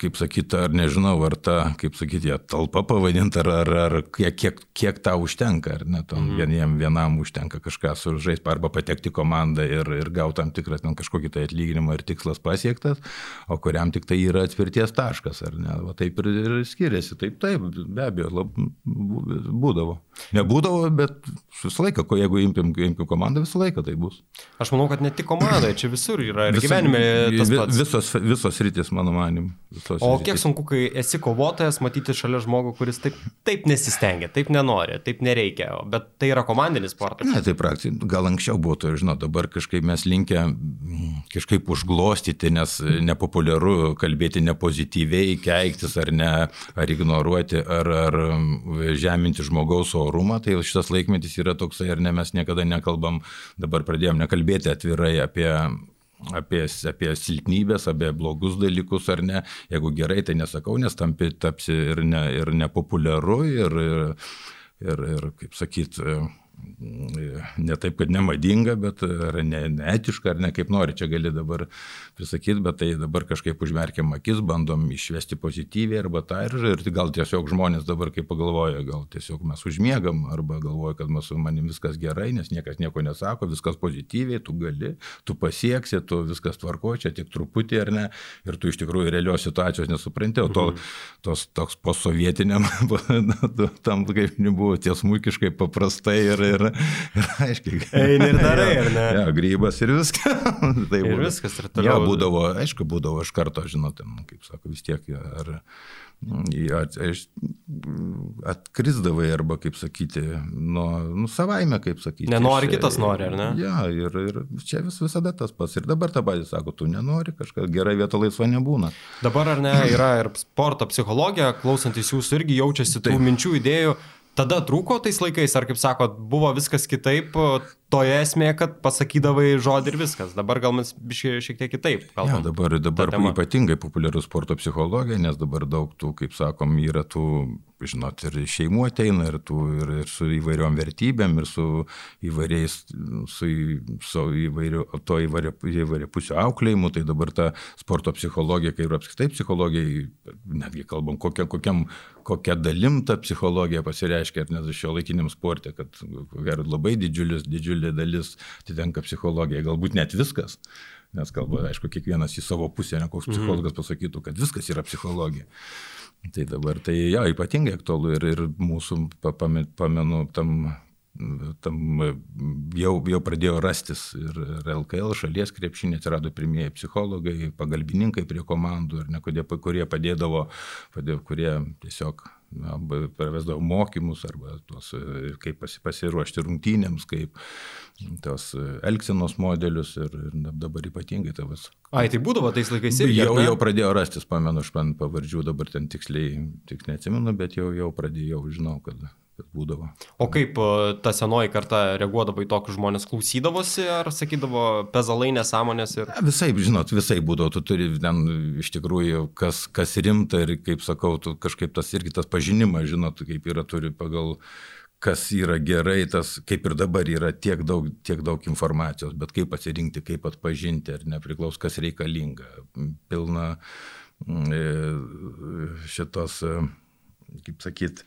kaip sakyti, ar nežinau, ar ta, kaip sakyti, talpa pavadinti, ar, ar, ar kiek, kiek, kiek tau užtenka, ar ne, tam mhm. vieniem vienam užtenka kažką sužaisti, arba patekti komandą ir, ir gauti tam tikrą ten kažkokį tai atlyginimą ir tikslas pasiektas, o kuriam tik tai yra atspirties taškas, ar ne, va taip ir, ir skiriasi, taip, taip, be abejo, lab, būdavo. Nebūdavo, bet visą laiką, ko jeigu imkim, imkim komandą, visą laiką tai bus. Aš manau, kad ne tik komanda, čia visur yra ir Vis, gyvenime tas pats. Visos, visos rytis, mano manim. O rytis. kiek sunku, kai esi kovotojas, matyti šalia žmogų, kuris taip, taip nesistengia, taip nenori, taip nereikia, bet tai yra komandinis sportas. Ne, tai praktiškai, gal anksčiau buvo, tai žinau, dabar kažkaip mes linkę kažkaip užglostyti, nes nepopuliaru kalbėti nepozityviai, keiktis ar, ne, ar ignoruoti, ar, ar mm, žeminti žmogaus orumą, tai šitas laikmetis yra toksai, ar ne, mes niekada nekalbam, dabar pradėjom nekalbėti atvirai apie apie, apie silpnybės, apie blogus dalykus ar ne. Jeigu gerai, tai nesakau, nes tampi tapsi ir, ne, ir nepopuliaru, ir, ir, ir, ir kaip sakyt, ne taip, kad nemadinga, bet ar ne, neetiška, ar ne kaip nori, čia gali dabar pasakyti, bet tai dabar kažkaip užmerkiam akis, bandom išvesti pozityviai arba tą ir, ir gal tiesiog žmonės dabar kaip pagalvoja, gal tiesiog mes užmiegam arba galvoja, kad mūsų manim viskas gerai, nes niekas nieko nesako, viskas pozityviai, tu gali, tu pasieksi, tu viskas tvarko, čia tik truputį ar ne, ir tu iš tikrųjų realios situacijos nesupranti, o to, mhm. tos toks posovietiniam, tam kaip nebuvo tiesmukiškai paprastai ir, ir, ir aiškiai. Eini ir darai, ar ne? Ja, grybas ir viskas. tai ir būdavo. viskas ir toliau. Ja, būdavo, aišku, būdavo iš karto, žinote, nu, kaip sako, vis tiek. Ar, atkrisdavai arba, kaip sakyti, nu, nu savaime, kaip sakyti. Nenori, iš, kitas nori, ar ne? Ja, ir, ir čia vis, visada tas pats. Ir dabar tą patį sako, tu nenori, kažkas gerai vieta laisva nebūna. Dabar ar ne, yra ir sporto psichologija, klausantis jūsų irgi jaučiasi tų Taip. minčių, idėjų. Tada trūko tais laikais, ar kaip sakot, buvo viskas kitaip, toje esmė, kad pasakydavai žodį ir viskas. Dabar gal mes šiek tiek kitaip kalbame. Ja, dabar dabar ypatingai populiarus sporto psichologija, nes dabar daug tų, kaip sakom, yra tų, žinot, ir šeimų ateina, ir, tų, ir, ir su įvairiom vertybėm, ir su įvairiais, su, su įvairiu, to įvairia, įvairia pusio auklėjimu. Tai dabar ta sporto psichologija, kai ir apskritai psichologija, netgi kalbam, kokia, kokiam, kokia dalim ta psichologija pasireiškia, nes šio laikiniam sportė, kad labai didžiulis, didžiulis didelė dalis atitenka psichologijai, galbūt net viskas, nes kalba, aišku, kiekvienas į savo pusę, ne koks mhm. psichologas pasakytų, kad viskas yra psichologija. Tai dabar tai jo, ypatingai aktualu ir, ir mūsų, pamenu, tam tam jau, jau pradėjo rastis ir, ir LKL šalies krepšinė, atsirado pirmieji psichologai, pagalbininkai prie komandų, ir ne, kurie, kurie padėdavo, padėjo, kurie tiesiog na, pravesdavo mokymus arba tuos, e, kaip pasiruošti rungtynėms, kaip tos e, elgsenos modelius ir, ir dabar ypatingai tavas. Ai, tai būdavo tais laikais irgi. Jau, jau pradėjo rastis, pamenu, aš man pavardžių dabar ten tiksliai, tik neatsimenu, bet jau, jau pradėjau, žinau, kad kad būdavo. O kaip e, ta senoji karta reaguodavo į tokius žmonės, klausydavosi ar sakydavo pezalai nesąmonės? Ir... Visai, žinot, visai būdavo, tu turi ten iš tikrųjų, kas, kas rimta ir kaip sakau, tu kažkaip tas irgi tas pažinimas, žinot, kaip yra turi pagal kas yra gerai, tas kaip ir dabar yra tiek daug, tiek daug informacijos, bet kaip pasirinkti, kaip atpažinti, ar nepriklaus, kas reikalinga. Pilna mm, e, šitos kaip sakyt,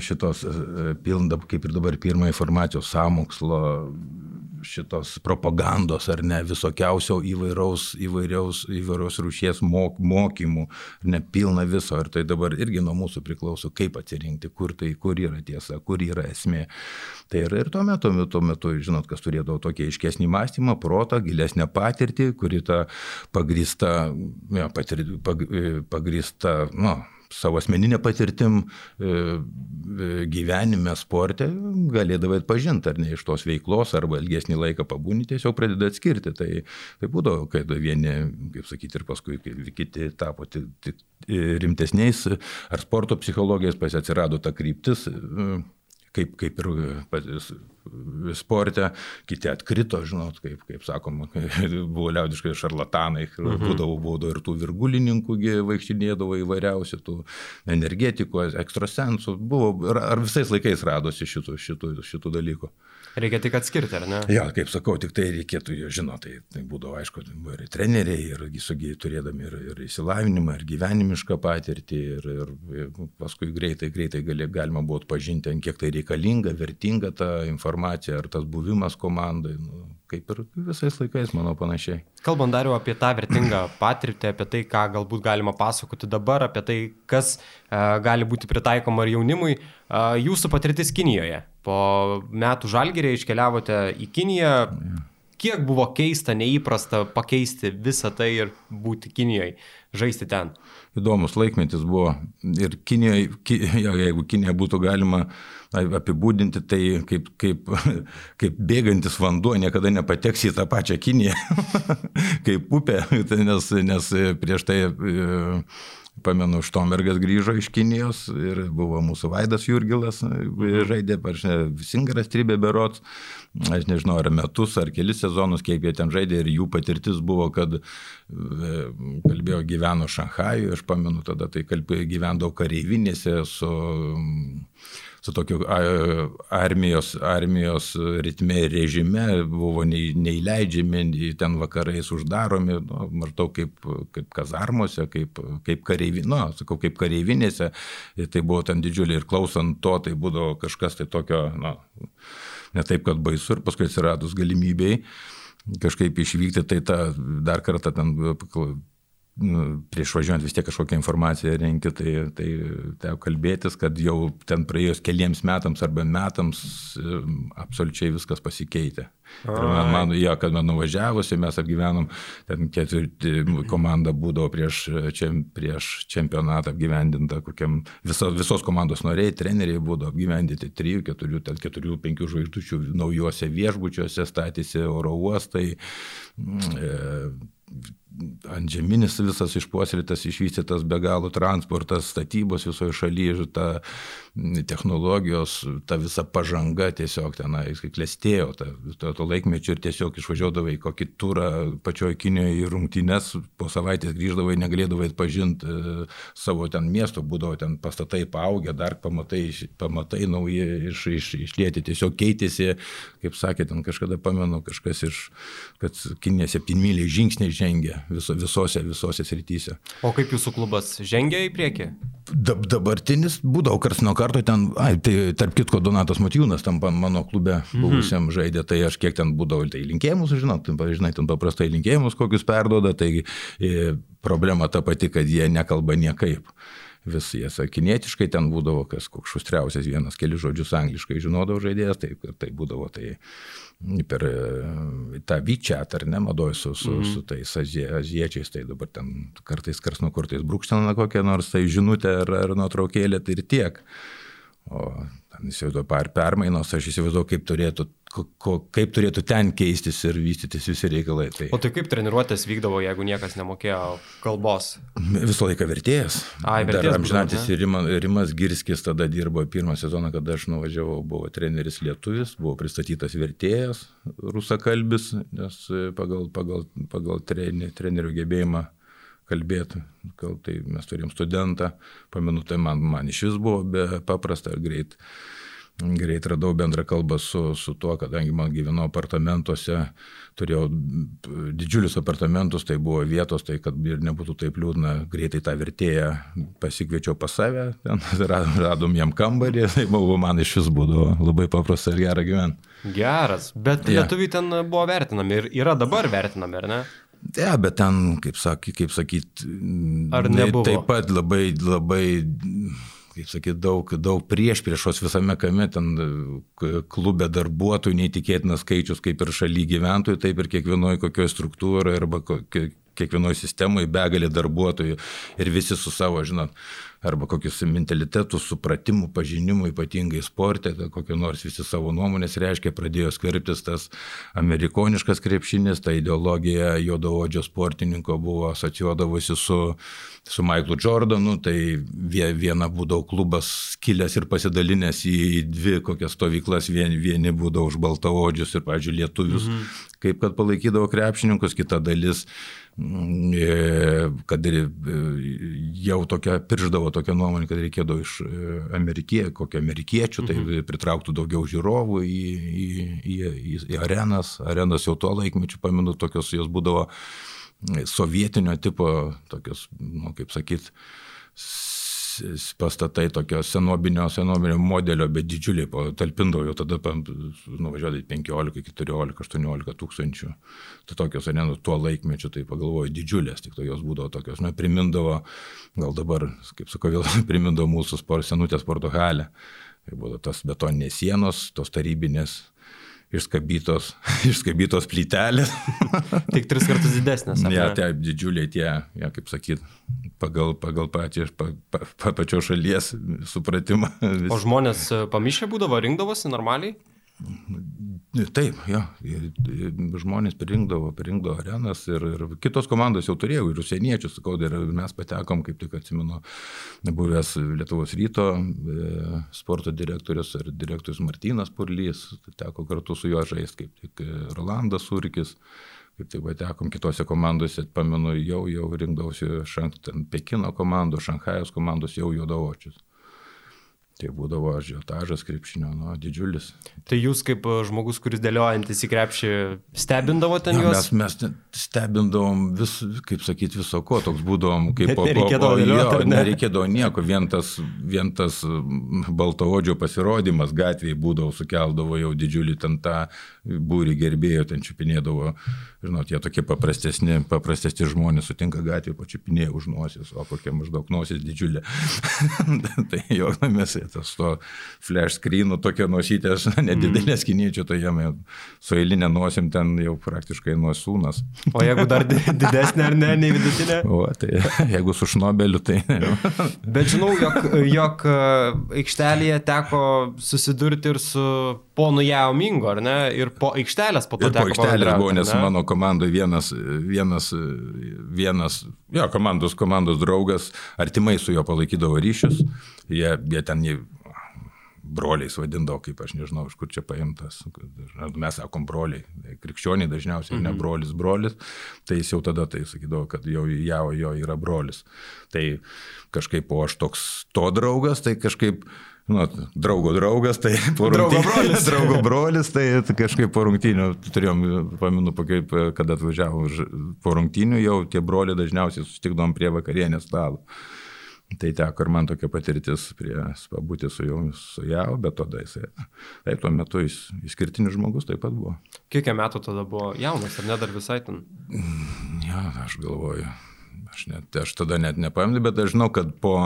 šitos e, pilna, kaip ir dabar pirmą informacijos samokslo, šitos propagandos ar ne, visokiausio įvairaus, įvairiaus, įvairios rūšies mok, mokymų, ne pilna viso. Ir tai dabar irgi nuo mūsų priklauso, kaip atsirinkti, kur tai, kur yra tiesa, kur yra esmė. Tai ir, ir tuo metu, tuo metu, žinot, kas turėdavo tokį aiškesnį mąstymą, protą, gilesnę patirtį, kuri ta pagrįsta, ja, patir, pag, pagrįsta, nu, savo asmeninę patirtim e, e, gyvenime, sporte, galėdavai atpažinti, ar ne iš tos veiklos, arba ilgesnį laiką pabūni, tiesiog pradeda atskirti. Tai, tai būdavo, kai vieni, kaip sakyti, ir paskui kiti tapo tik rimtesniais, ar sporto psichologijos pas atsirado ta kryptis, e, kaip, kaip ir sporte, kiti atkrito, žinot, kaip, kaip sakoma, buvo liaudiškai šarlatanai, mhm. būdavo, būdavo ir tų virgulininkų vaikštinėdavo įvairiausių, tų energetikų, ekstrasensų, buvo, ar visais laikais radosi šitų, šitų, šitų dalykų. Reikia tik atskirti, ar ne? Ja, kaip sakau, tik tai reikėtų jo žinoti. Tai, tai būdavo, aišku, ir treneriai, ir sugiai turėdami ir, ir įsilavinimą, ir gyvenimišką patirtį, ir, ir, paskui greitai, greitai gali, galima buvo atpažinti, kiek tai reikalinga, vertinga ta informacija, ar tas buvimas komandai. Nu, kaip ir visais laikais, manau, panašiai. Kalbant dar jau apie tą vertingą patirtį, apie tai, ką galbūt galima pasakoti dabar, apie tai, kas uh, gali būti pritaikoma ir jaunimui, uh, jūsų patirtis Kinijoje po metų žalgerį iškeliavote į Kiniją. Kiek buvo keista, neįprasta pakeisti visą tai ir būti Kinijoje, žaisti ten? Įdomus laikmetis buvo. Ir Kinijoje, ki, jeigu Kinija būtų galima apibūdinti, tai kaip, kaip, kaip bėgantis vanduo niekada nepateks į tą pačią Kiniją, kaip upė, nes, nes prieš tai Pamenu, Štombergas grįžo iš Kinijos ir buvo mūsų Vaidas Jurgilas, žaidė, aš ne, Singaras Tribė Berots, aš nežinau, ar metus, ar kelis sezonus, kaip jie ten žaidė ir jų patirtis buvo, kad e, kalbėjo gyveno Šanhajuje, aš pamenu tada, tai kalbėjo gyvendavo kareivinėse su su tokiu armijos, armijos ritme režime, buvo neįleidžiami, ten vakarais uždaromi, nu, maždaug kaip, kaip kazarmose, kaip, kaip kareivinėse, nu, sakau, kaip kareivinėse, ir tai buvo ten didžiulė ir klausant to, tai būdavo kažkas tai tokio, nu, ne taip, kad baisu ir paskui atsiradus galimybėjai kažkaip išvykti, tai tą dar kartą ten prieš važiuojant vis tiek kažkokią informaciją renki, tai, tai teko kalbėtis, kad jau ten praėjus keliems metams arba metams absoliučiai viskas pasikeitė. Man, man jo, kad man nuvažiavusi, mes apgyvenom, ten ketvirti komanda būdavo prieš, čia, prieš čempionatą apgyvendinta, kokiam viso, visos komandos noriai, treneriai būdavo apgyvendinti 3, 4, 4, 5 žvaigždučių naujuose viešbučiuose, statėsi oro uostai. E, antžeminis visas išpuoselėtas, išvystytas be galo transportas, statybos visoje šalyje, ta technologijos, ta visa pažanga tiesiog tenai klestėjo, ta, to, to laikmečio ir tiesiog išvažiuodavai į kokį turą pačioje Kinijoje į rungtynes, po savaitės grįždavai, negalėdavai atpažinti e, savo ten miesto, būdavo ten pastatai paaugę, dar pamatai, pamatai nauji iš, iš, išlėti, tiesiog keitėsi, kaip sakė, ten kažkada pamenu, kažkas iš, kad Kinija septynmyliai žingsniai žengia viso, visose, visose srityse. O kaip jūsų klubas žengia į priekį? Dab, dabartinis būdavo kars nuo karto ten, ai, tai tarp kitko Donatas Matijūnas tam mano klube mhm. buvusiam mm -hmm. žaidė, tai aš kiek ten būdavau, tai linkėjimus, žinot, žinai, ten paprastai linkėjimus kokius perdoda, tai e, problema ta pati, kad jie nekalba niekaip vis jie sakinietiškai ten būdavo, kas koks šustriausias vienas, keli žodžius angliškai žinodavo žaidėjas, tai, tai būdavo tai per e, tą vyčiat, ar ne, madoj su, su, mm -hmm. su tais azie, aziečiais, tai dabar ten kartais kars nuo kartais brūkštelna kokią nors tai žinutę ar, ar nuotraukėlę, tai ir tiek. O įsivaizduoju, per permainos, aš įsivaizduoju, kaip turėtų, ko, kaip turėtų ten keistis ir vystytis visi reikalai. Tai... O tai kaip treniruotės vykdavo, jeigu niekas nemokėjo kalbos? Visą laiką vertėjas. Ai, vertėjas. Dar amžinatis Rimas, Rimas Girskis tada dirbo pirmą sezoną, kada aš nuvažiavau, buvo treneris lietuvis, buvo pristatytas vertėjas, rusakalbis, nes pagal, pagal, pagal trenerio gebėjimą kalbėti. Gal tai mes turėjom studentą, pamenu, tai man, man iš vis buvo be paprasta ir greit. Greit radau bendrą kalbą su, su tuo, kadangi man gyvenau apartamentuose, turėjau didžiulius apartamentus, tai buvo vietos, tai kad ir nebūtų taip liūdna, greitai tą vertėją pasikviečiau pas save, ten radom jam kambarį, tai buvo man iš vis būdavo labai paprasta ir gera gyventi. Geras, bet ja. lietuviai ten buvo vertinami ir yra dabar vertinami, ar ne? Ja, bet ten, kaip, sak, kaip sakyt, Ar nebuvo? taip pat labai, labai, kaip sakyt, daug, daug prieš priešos visame kame, ten klube darbuotojų neįtikėtinas skaičius, kaip ir šaly gyventojų, taip ir kiekvienoje kokioje struktūroje arba kiekvienoje sistemoje begalė darbuotojų ir visi su savo, žinot, arba kokius mentalitetus, supratimų, pažinimų, ypatingai sportė, kokio nors visi savo nuomonės reiškia, pradėjo skverbtis tas amerikoniškas krepšinis, ta ideologija juodaodžio sportininko buvo asocijuodavusi su, su Michaelu Jordanu, tai viena būdavo klubas skilęs ir pasidalinęs į dvi kokias stovyklas, vieni, vieni būdavo už baltaodžius ir, pažiūrėjau, lietuvius, mhm. kaip kad palaikydavo krepšininkus, kita dalis E, kad e, jau tokia, pirždavo tokią nuomonę, kad reikėdavo iš e, amerikie, kokio amerikiečių, tai mhm. pritrauktų daugiau žiūrovų į, į, į, į, į arenas. Arenas jau tuo laikmečiu, pamenu, tokios jos būdavo sovietinio tipo, tokios, nu, kaip sakyt, pastatai tokio senobinio, senobinio modelio, bet didžiuliai, talpindavo jau tada nuvažiuodai 15, 14, 18 tūkstančių. Tai tokios arenos tuo laikmečiu, tai pagalvoju, didžiulės, tik to jos būdavo tokios, nu, primindavo, gal dabar, kaip sakau, vėl primindavo mūsų sport, senutės sporto halę. Tai buvo tas betoninės sienos, tos tarybinės išskabytos, išskabytos plytelės. Tik tris kartus didesnės. Ne, ja, tie didžiuliai tie, ja, kaip sakyt, pagal, pagal patį, pa, pa, pa, pačios šalies supratimą. Vis. O žmonės e, pamišę būdavo, rinkdavosi normaliai? Taip, jo, žmonės pirinkdavo, pirinkdavo arenas ir, ir kitos komandos jau turėjo ir užsieniečius, sakau, ir mes patekom, kaip tik atsimenu, buvęs Lietuvos ryto e, sporto direktorius ir direktorius Martinas Purlys, teko kartu su juo žaisti, kaip tik e, Rolandas Surikis kaip tai patekom kitose komandose, pamenu, jau, jau rinkdavosi šank, ten Pekino komandos, Šanhajos komandos jau juodavočius. Tai būdavo ažiotažas krepšinio, nu, didžiulis. Tai jūs kaip e, žmogus, kuris dėliojantis į krepšį, stebindavo ten juos? Ja, mes, mes stebindavom vis, kaip sakyti, viso ko, toks būdavom, kaip po, jo, ne? nereikėdavo nieko, vien tas, vien tas baltaodžio pasirodymas gatvėje būdavo, sukeldavo jau didžiulį ten tą būrį gerbėjų, ten čiupinėdavo, žinot, jie tokie paprastesni, paprastesni žmonės sutinka gatvėje, pačiupinėja už nosis, o kokia maždaug nosis didžiulė. tai jau mes tas to flash screenų tokia nosytė, aš nedidelės mm. kiniečių, tai jam su eilinė nosim ten jau praktiškai nuosūnas. O jeigu dar didesnė ar ne, nei vidutinė? O, tai jeigu su šnobeliu, tai... Bet žinau, jog, jog e, aikštelėje teko susidurti ir su ponu Jao Mingo, ar ne? Ir po aikštelės po to teko. Po aikštelės buvo, nes mano komandoje vienas, vienas, vienas, jo, komandos, komandos draugas, artimai su juo palaikydavo ryšius. Jie, jie ten jį broliais vadindavo, kaip aš nežinau, iš kur čia paimtas. Mes sakom broliai, krikščioniai dažniausiai, mhm. ne brolis, brolis. Tai jis jau tada tai sakydavo, kad jau jo, jo yra brolis. Tai kažkaip po aš toks to draugas, tai kažkaip nu, draugo draugas, tai draugo brolis. draugo brolis, tai kažkaip po rungtynių, turėjom, paminu, kada atvažiavom po rungtynių, jau tie broliai dažniausiai susitikdom prie vakarienės stalo. Tai teko ir man tokia patirtis prie pabūti su jau su jau, bet tada jisai, tai tuo metu jis išskirtinis žmogus taip pat buvo. Kiek metų tada buvo jaunas, ar ne dar visai ten? Ja, aš galvoju, aš, net, aš tada net nepamenu, bet aš žinau, kad po,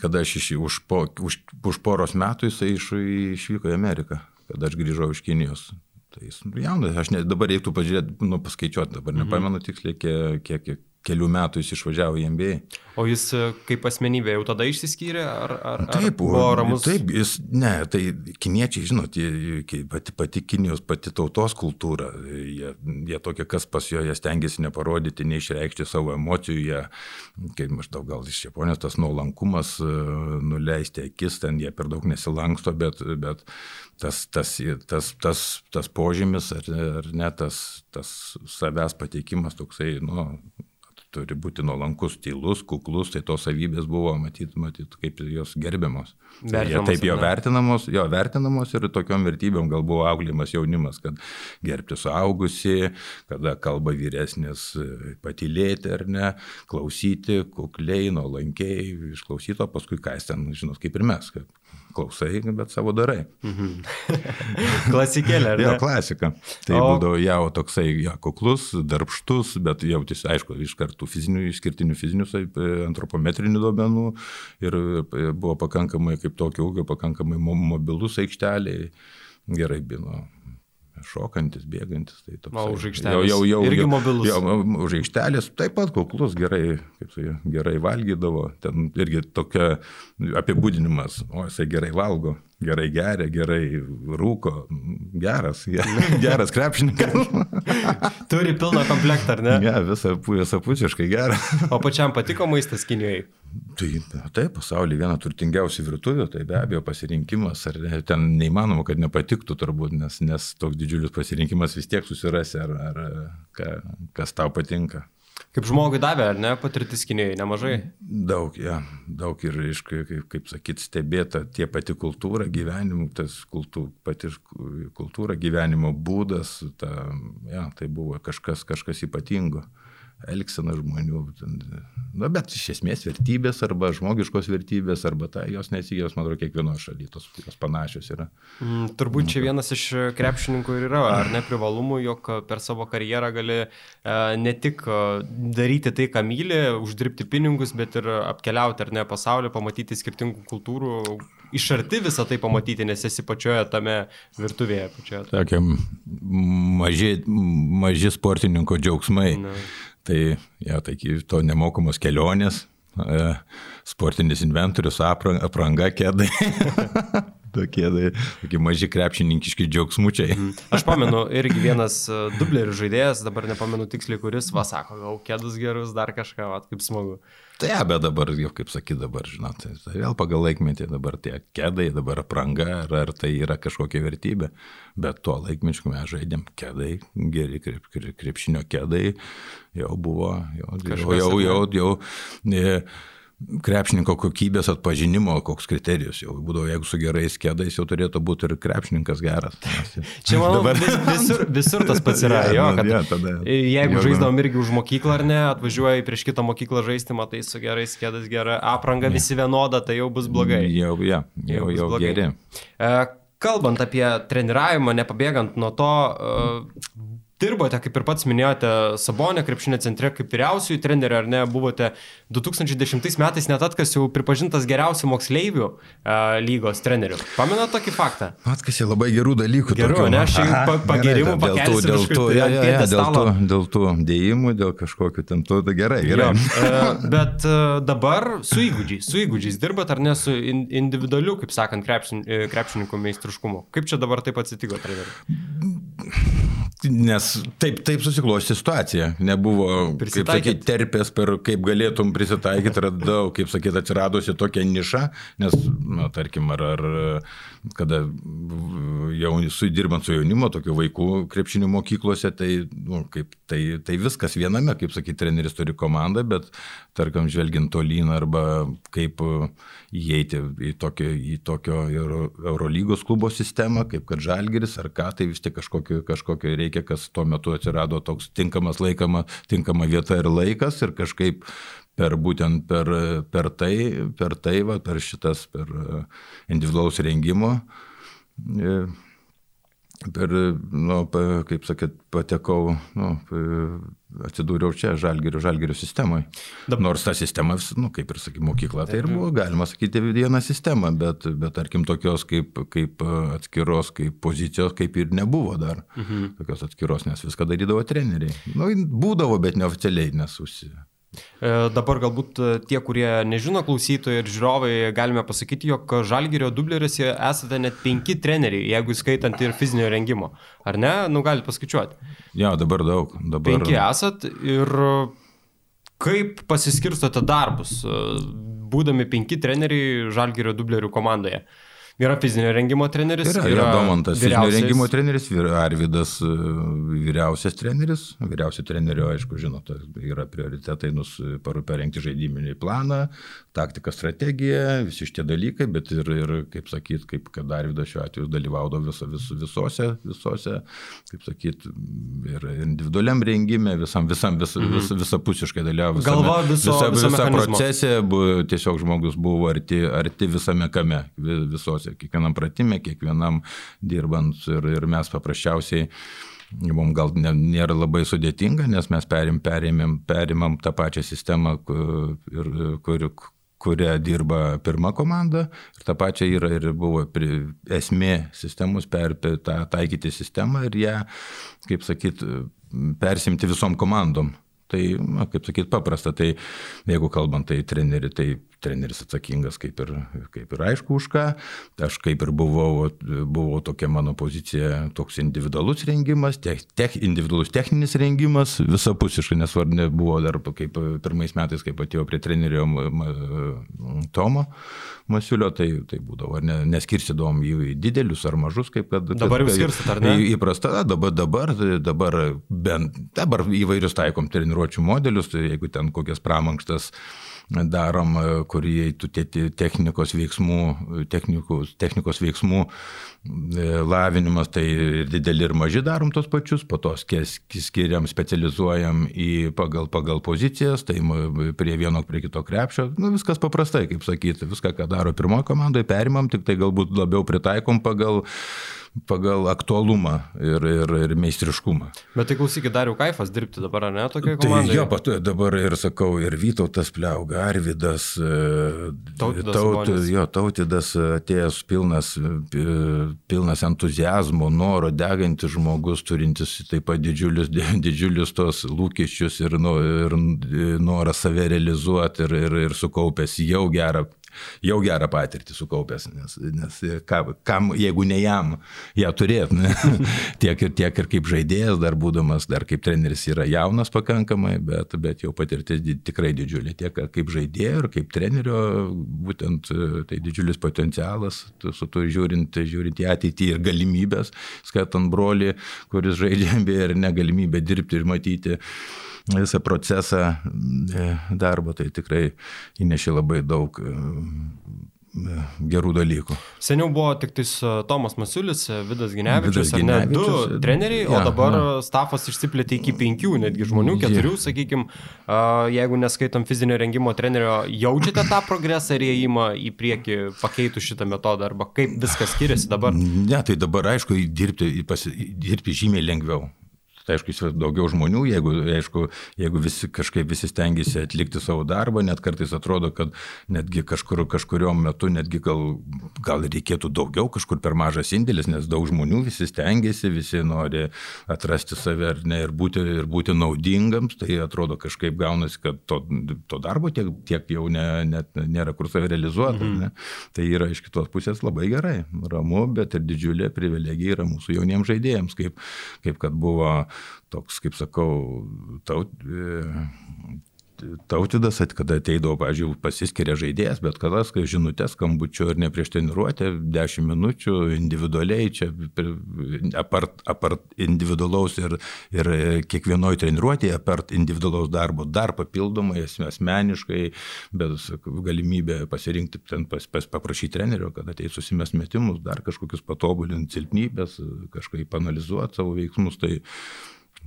kada aš iš, už, po, už, už poros metų jisai iš, išvyko į Ameriką, kada aš grįžau iš Kinijos. Tai jis jaunas, aš ne, dabar reiktų pažiūrėti, nu, paskaičiuoti, dabar mhm. nepamenu tiksliai, kiek, kiek, kiek kelių metų jis išvažiavo į NBA. O jis e, kaip asmenybė jau tada išsiskyrė? Ar, ar, taip, buvo ramus? Taip, jis, ne, tai kiniečiai, žinot, jie, pati, pati Kinijos, pati tautos kultūra, jie, jie tokie, kas pas jo, jie stengiasi neparodyti, neišreikšti savo emocijų, jie, kaip maždaug gal iš Japonijos tas nuolankumas, e, nuleisti akis, ten jie per daug nesilanksto, bet, bet tas, tas, tas, tas, tas požymis ar, ar ne tas, tas savęs pateikimas toksai, nu, turi būti nuolankus, tylus, kuklus, tai tos savybės buvo, matyt, matyt kaip jos gerbiamos. Tai jie taip jo vertinamos, jo vertinamos ir tokiom vertybėm gal buvo auklėjimas jaunimas, kad gerbti suaugusi, kada kalba vyresnis, patylėti ar ne, klausyti, kukliai, nuolankiai, išklausyti, o paskui ką jis ten, žinot, kaip ir mes, kad klausai, bet savo darai. Mhm. Klasikėlė, ar ne? Jo, klasika. Tai o... būdavo jau toksai, jo, kuklus, darbštus, bet jautis, aišku, iš kartų fizinių, išskirtinių fizinių, antropometrinių duomenų ir buvo pakankamai, kaip tokio ūgio, pakankamai mobilus aikšteliai. Gerai, bino. Šokantis, bėgantis. Tai toks, o už aikštelės. Jau, jau, jau, irgi mobilus. Jau, už aikštelės taip pat kuklus, gerai, kaip gerai valgydavo. Ten irgi tokia apibūdinimas, o jisai gerai valgo, gerai geria, gerai rūko, geras, geras krepšininkas. Turi pilną komplektą, ar ne? Ne, ja, visą, visapusiškai gerą. o pačiam patiko maistas Kinijoje? Tai taip, pasaulyje viena turtingiausių virtuvių, tai be abejo pasirinkimas, ar ten neįmanoma, kad nepatiktų turbūt, nes, nes toks didžiulis pasirinkimas vis tiek susirasi, ar, ar ka, kas tau patinka. Kaip žmogui davė, ar ne, patirtis Kinijoje nemažai? Daug, ja, daug ir, iš, kaip, kaip sakyt, stebėta tie pati kultūra, gyvenimo, tas kultūra, pati kultūra, gyvenimo būdas, ta, ja, tai buvo kažkas, kažkas ypatingo elgsena žmonių. Na, bet iš esmės vertybės arba žmogiškos vertybės, arba tai jos nesigijos, man atrodo, kiekvienoje šalyje tos jos panašios yra. Mm, turbūt čia vienas iš krepšininkų ir yra, ar ne privalumų, jog per savo karjerą gali e, ne tik e, daryti tai, ką myli, uždirbti pinigus, bet ir apkeliauti ar ne pasaulį, pamatyti skirtingų kultūrų, iš arti visą tai pamatyti, nes esi pačioje tame virtuvėje. Pačioje. Sakėm, maži, maži sportininko džiaugsmai. Na. Tai, ja, tai to nemokamos kelionės, e, sportinis inventorius, apranga, kėdai. tokie, tokie maži krepšininkiški džiaugsmučiai. Mhm. Aš pamenu, irgi vienas e, dublerių žaidėjas, dabar nepamenu tiksliai kuris, vasako, gal kėdus gerus, dar kažką, vat, kaip smagu. Tai ja, bet dabar, jau kaip sakyt, dabar, žinot, tai, tai vėl pagal laikmetį dabar tie kėdai, dabar apranga, ar, ar tai yra kažkokia vertybė, bet tuo laikmečiu mes žaidėm kėdai, geri krep, krep, krepšinio kėdai, jau buvo, jau, jau, jau, jau, jau, jau krepšininko kokybės atpažinimo, koks kriterijus jau būdavo, jeigu su gerais kėdais jau turėtų būti ir krepšininkas geras. Čia manau, dabar... vis, visur, visur tas pats yra, jo, kad ja, tada, jeigu jo, žaisdavom irgi už mokyklą ar ne, atvažiuoji prieš kitą mokyklą žaisti, matai su gerais kėdais gera, apranga ja. visi vienoda, tai jau bus blogai. Jau, ja, jau, jau, jau geri. E, kalbant apie treniravimą, nepabėgant nuo to, e, dirbote, kaip ir pats minėjote, Sabonė krepšinio centre kaip vyriausiųjų trenerių, ar ne, buvote 2010 metais net atkasiau pripažintas geriausių moksleivių uh, lygos trenerių. Pamenat tokį faktą? Atkasė labai gerų dalykų. Gerų, tokių. ne, aš jau pa, pagirimų dėl tų, dėl tų, ja, ja, ja, dėl, tų, dėl tų dėjimų, dėl kažkokių ten tų, tai gerai, gerai. Jo, uh, bet uh, dabar su įgūdžiais, su įgūdžiais dirbat ar ne su in, individualiu, kaip sakant, krepšin, krepšininkų meistriškumu. Kaip čia dabar taip atsitiko, treneri? Nes taip, taip susiklosti situacija. Nebuvo, kaip sakyti, terpės per kaip galėtum prisitaikyti, radau, kaip sakyti, atsiradusi tokia niša, nes, na, tarkim, ar, ar kada jau su, dirbant su jaunimo, tokių vaikų krepšinių mokyklose, tai, nu, kaip, tai, tai viskas viename, kaip sakyti, treneris turi komandą, bet, tarkim, žvelgiant tolyn arba kaip įeiti į tokio, į tokio Eurolygos klubo sistemą, kaip kad Žalgeris ar ką, tai vis tiek kažkokio, kažkokio reikia, kas tuo metu atsirado toks tinkamas laikama, tinkama vieta ir laikas ir kažkaip per būtent per, per tai, per tai, va, per šitas, per individualaus rengimo per, nu, kaip sakyt, patekau, nu, atsidūriau čia žalgerio, žalgerio sistemoje. Nors ta sistema, nu, kaip ir sakė, mokykla, tai ir buvo, galima sakyti, viena sistema, bet, bet tarkim, tokios kaip, kaip atskiros, kaip pozicijos, kaip ir nebuvo dar. Mhm. Tokios atskiros, nes viską darydavo treneriai. Nu, būdavo, bet neoficialiai nesusi. E, dabar galbūt e, tie, kurie nežino klausytojai ir žiūrovai, galime pasakyti, jog Žalgirio dubleris esate net penki treneriai, jeigu skaitant ir fizinio rengimo. Ar ne? Nu, galite paskaičiuoti. Ja, dabar daug. Dabar... Penki esat ir kaip pasiskirstote darbus, e, būdami penki treneriai Žalgirio dublerių komandoje? Yra fizinio rengimo treneris. Yra, yra, yra Domantas, fizinio rengimo treneris, Arvidas e, vyriausias treneris. Vyriausio trenerio, aišku, žinote, yra prioritetai nus parengti žaidiminį planą, taktiką, strategiją, visi šitie dalykai, bet ir, ir kaip sakyt, kaip kad Arvidas šiuo atveju dalyvaudavo viso, vis, visose, visose, kaip sakyt, ir individualiam rengime, visam, visam, vis, mhm. vis, visapusiškai dalyvavo. Galva viso, visa, visa procese, buvo, tiesiog žmogus buvo arti, arti visame kame, visos visose, kiekvienam pratimė, kiekvienam dirbant ir, ir mes paprasčiausiai mums gal nėra labai sudėtinga, nes mes perim, perimėm, perimam tą pačią sistemą, kur, kur, kuria dirba pirma komanda. Ir ta pačia yra ir buvo esmė sistemos per, per tą taikyti sistemą ir ją, kaip sakyt, persimti visom komandom. Tai, na, kaip sakyt, paprasta. Tai jeigu kalbant, tai treneri, tai treneris atsakingas kaip ir, kaip ir aišku už ką. Aš kaip ir buvau, buvau tokia mano pozicija, toks individualus rengimas, tech, tech, individualus techninis rengimas, visapusiškai, nes var nebuvo dar kaip pirmais metais, kai atėjau prie trenerio Tomo Masiulio, tai, tai būdavo, ne, neskirsidom į didelius ar mažus, kaip kad... Dabar jau skirsit, ar ne? Įprasta, dabar, dabar, dabar, bent, dabar įvairius taikom treniruočių modelius, tai jeigu ten kokias pramankštas darom, kur įeitų technikos veiksmų, technikos, technikos veiksmų lavinimas, tai ir dideli ir maži darom tos pačius, po to skiriam, specializuojam į pagal, pagal pozicijas, tai prie vieno, prie kito krepšio, nu, viskas paprastai, kaip sakyti, viską, ką daro pirmoji komandoje, perimam, tik tai galbūt labiau pritaikom pagal pagal aktualumą ir, ir, ir meistriškumą. Bet tai klausykit, dar jau kaifas dirbti dabar, ar ne, tokioje komandoje? Tai jo, pat, dabar ir sakau, ir Vytautas Pliauga, Arvidas, e, tautidas, taut, jo, tautidas atėjęs pilnas, pilnas entuzijazmo, noro, degantis žmogus, turintis taip pat didžiulius, didžiulius tos lūkesčius ir, ir norą save realizuoti ir, ir, ir sukaupęs jau gerą jau gerą patirtį sukaupęs, nes, nes kam, kam, jeigu ne jam, ją turėt, ne? tiek ir tiek ir kaip žaidėjas, dar būdamas, dar kaip treneris yra jaunas pakankamai, bet, bet jau patirtis tikrai didžiulė, tiek kaip žaidėjo ir kaip trenerio, būtent tai didžiulis potencialas, su to žiūrint, žiūrint į ateitį ir galimybės, skatant brolį, kuris žaidžia NBA ir negalimybę dirbti ir matyti visą procesą e, darbo, tai tikrai įnešė labai daug e, e, gerų dalykų. Seniau buvo tik tais Tomas Masiulis, Vidas Ginevičius, Vidas Ginevičius ar ne du treneriai, ja, o dabar ja. stafas išsiplėtė iki penkių, netgi žmonių, keturių, ja. sakykime, jeigu neskaitom fizinio rengimo trenerio, jaučiate tą progresą ir įėjimą į priekį pakeitų šitą metodą, arba kaip viskas skiriasi dabar? Ne, tai dabar aišku, dirbti, dirbti žymiai lengviau. Tai aišku, daugiau žmonių, jeigu, aišku, jeigu visi kažkaip visi stengiasi atlikti savo darbą, net kartais atrodo, kad netgi kažkur, kažkuriuo metu netgi gal, gal reikėtų daugiau, kažkur per mažas indėlis, nes daug žmonių visi stengiasi, visi nori atrasti save ar ne ir būti, ir būti naudingams, tai atrodo kažkaip gaunasi, kad to, to darbo tiek, tiek jau ne, net nėra kur save realizuoti. Mm. Ne? Tai yra iš kitos pusės labai gerai, ramu, bet ir didžiulė privilegija yra mūsų jauniems žaidėjams, kaip, kaip kad buvo toks, kaip sakau, taut, tautidas, kada ateidavo, pažiūrėjau, pasiskiria žaidėjas, bet kada žinutės, skambučio ir ne prieš treniruotę, 10 minučių individualiai, čia apart, apart individualaus ir, ir kiekvienoje treniruotėje, apart individualaus darbo, dar papildomai, asmeniškai, bet galimybė pasirinkti, ten pas, pas, paprašyti trenerio, kad ateitų susimes metimus, dar kažkokius patobulinti silpnybės, kažkaip analizuoti savo veiksmus. Tai,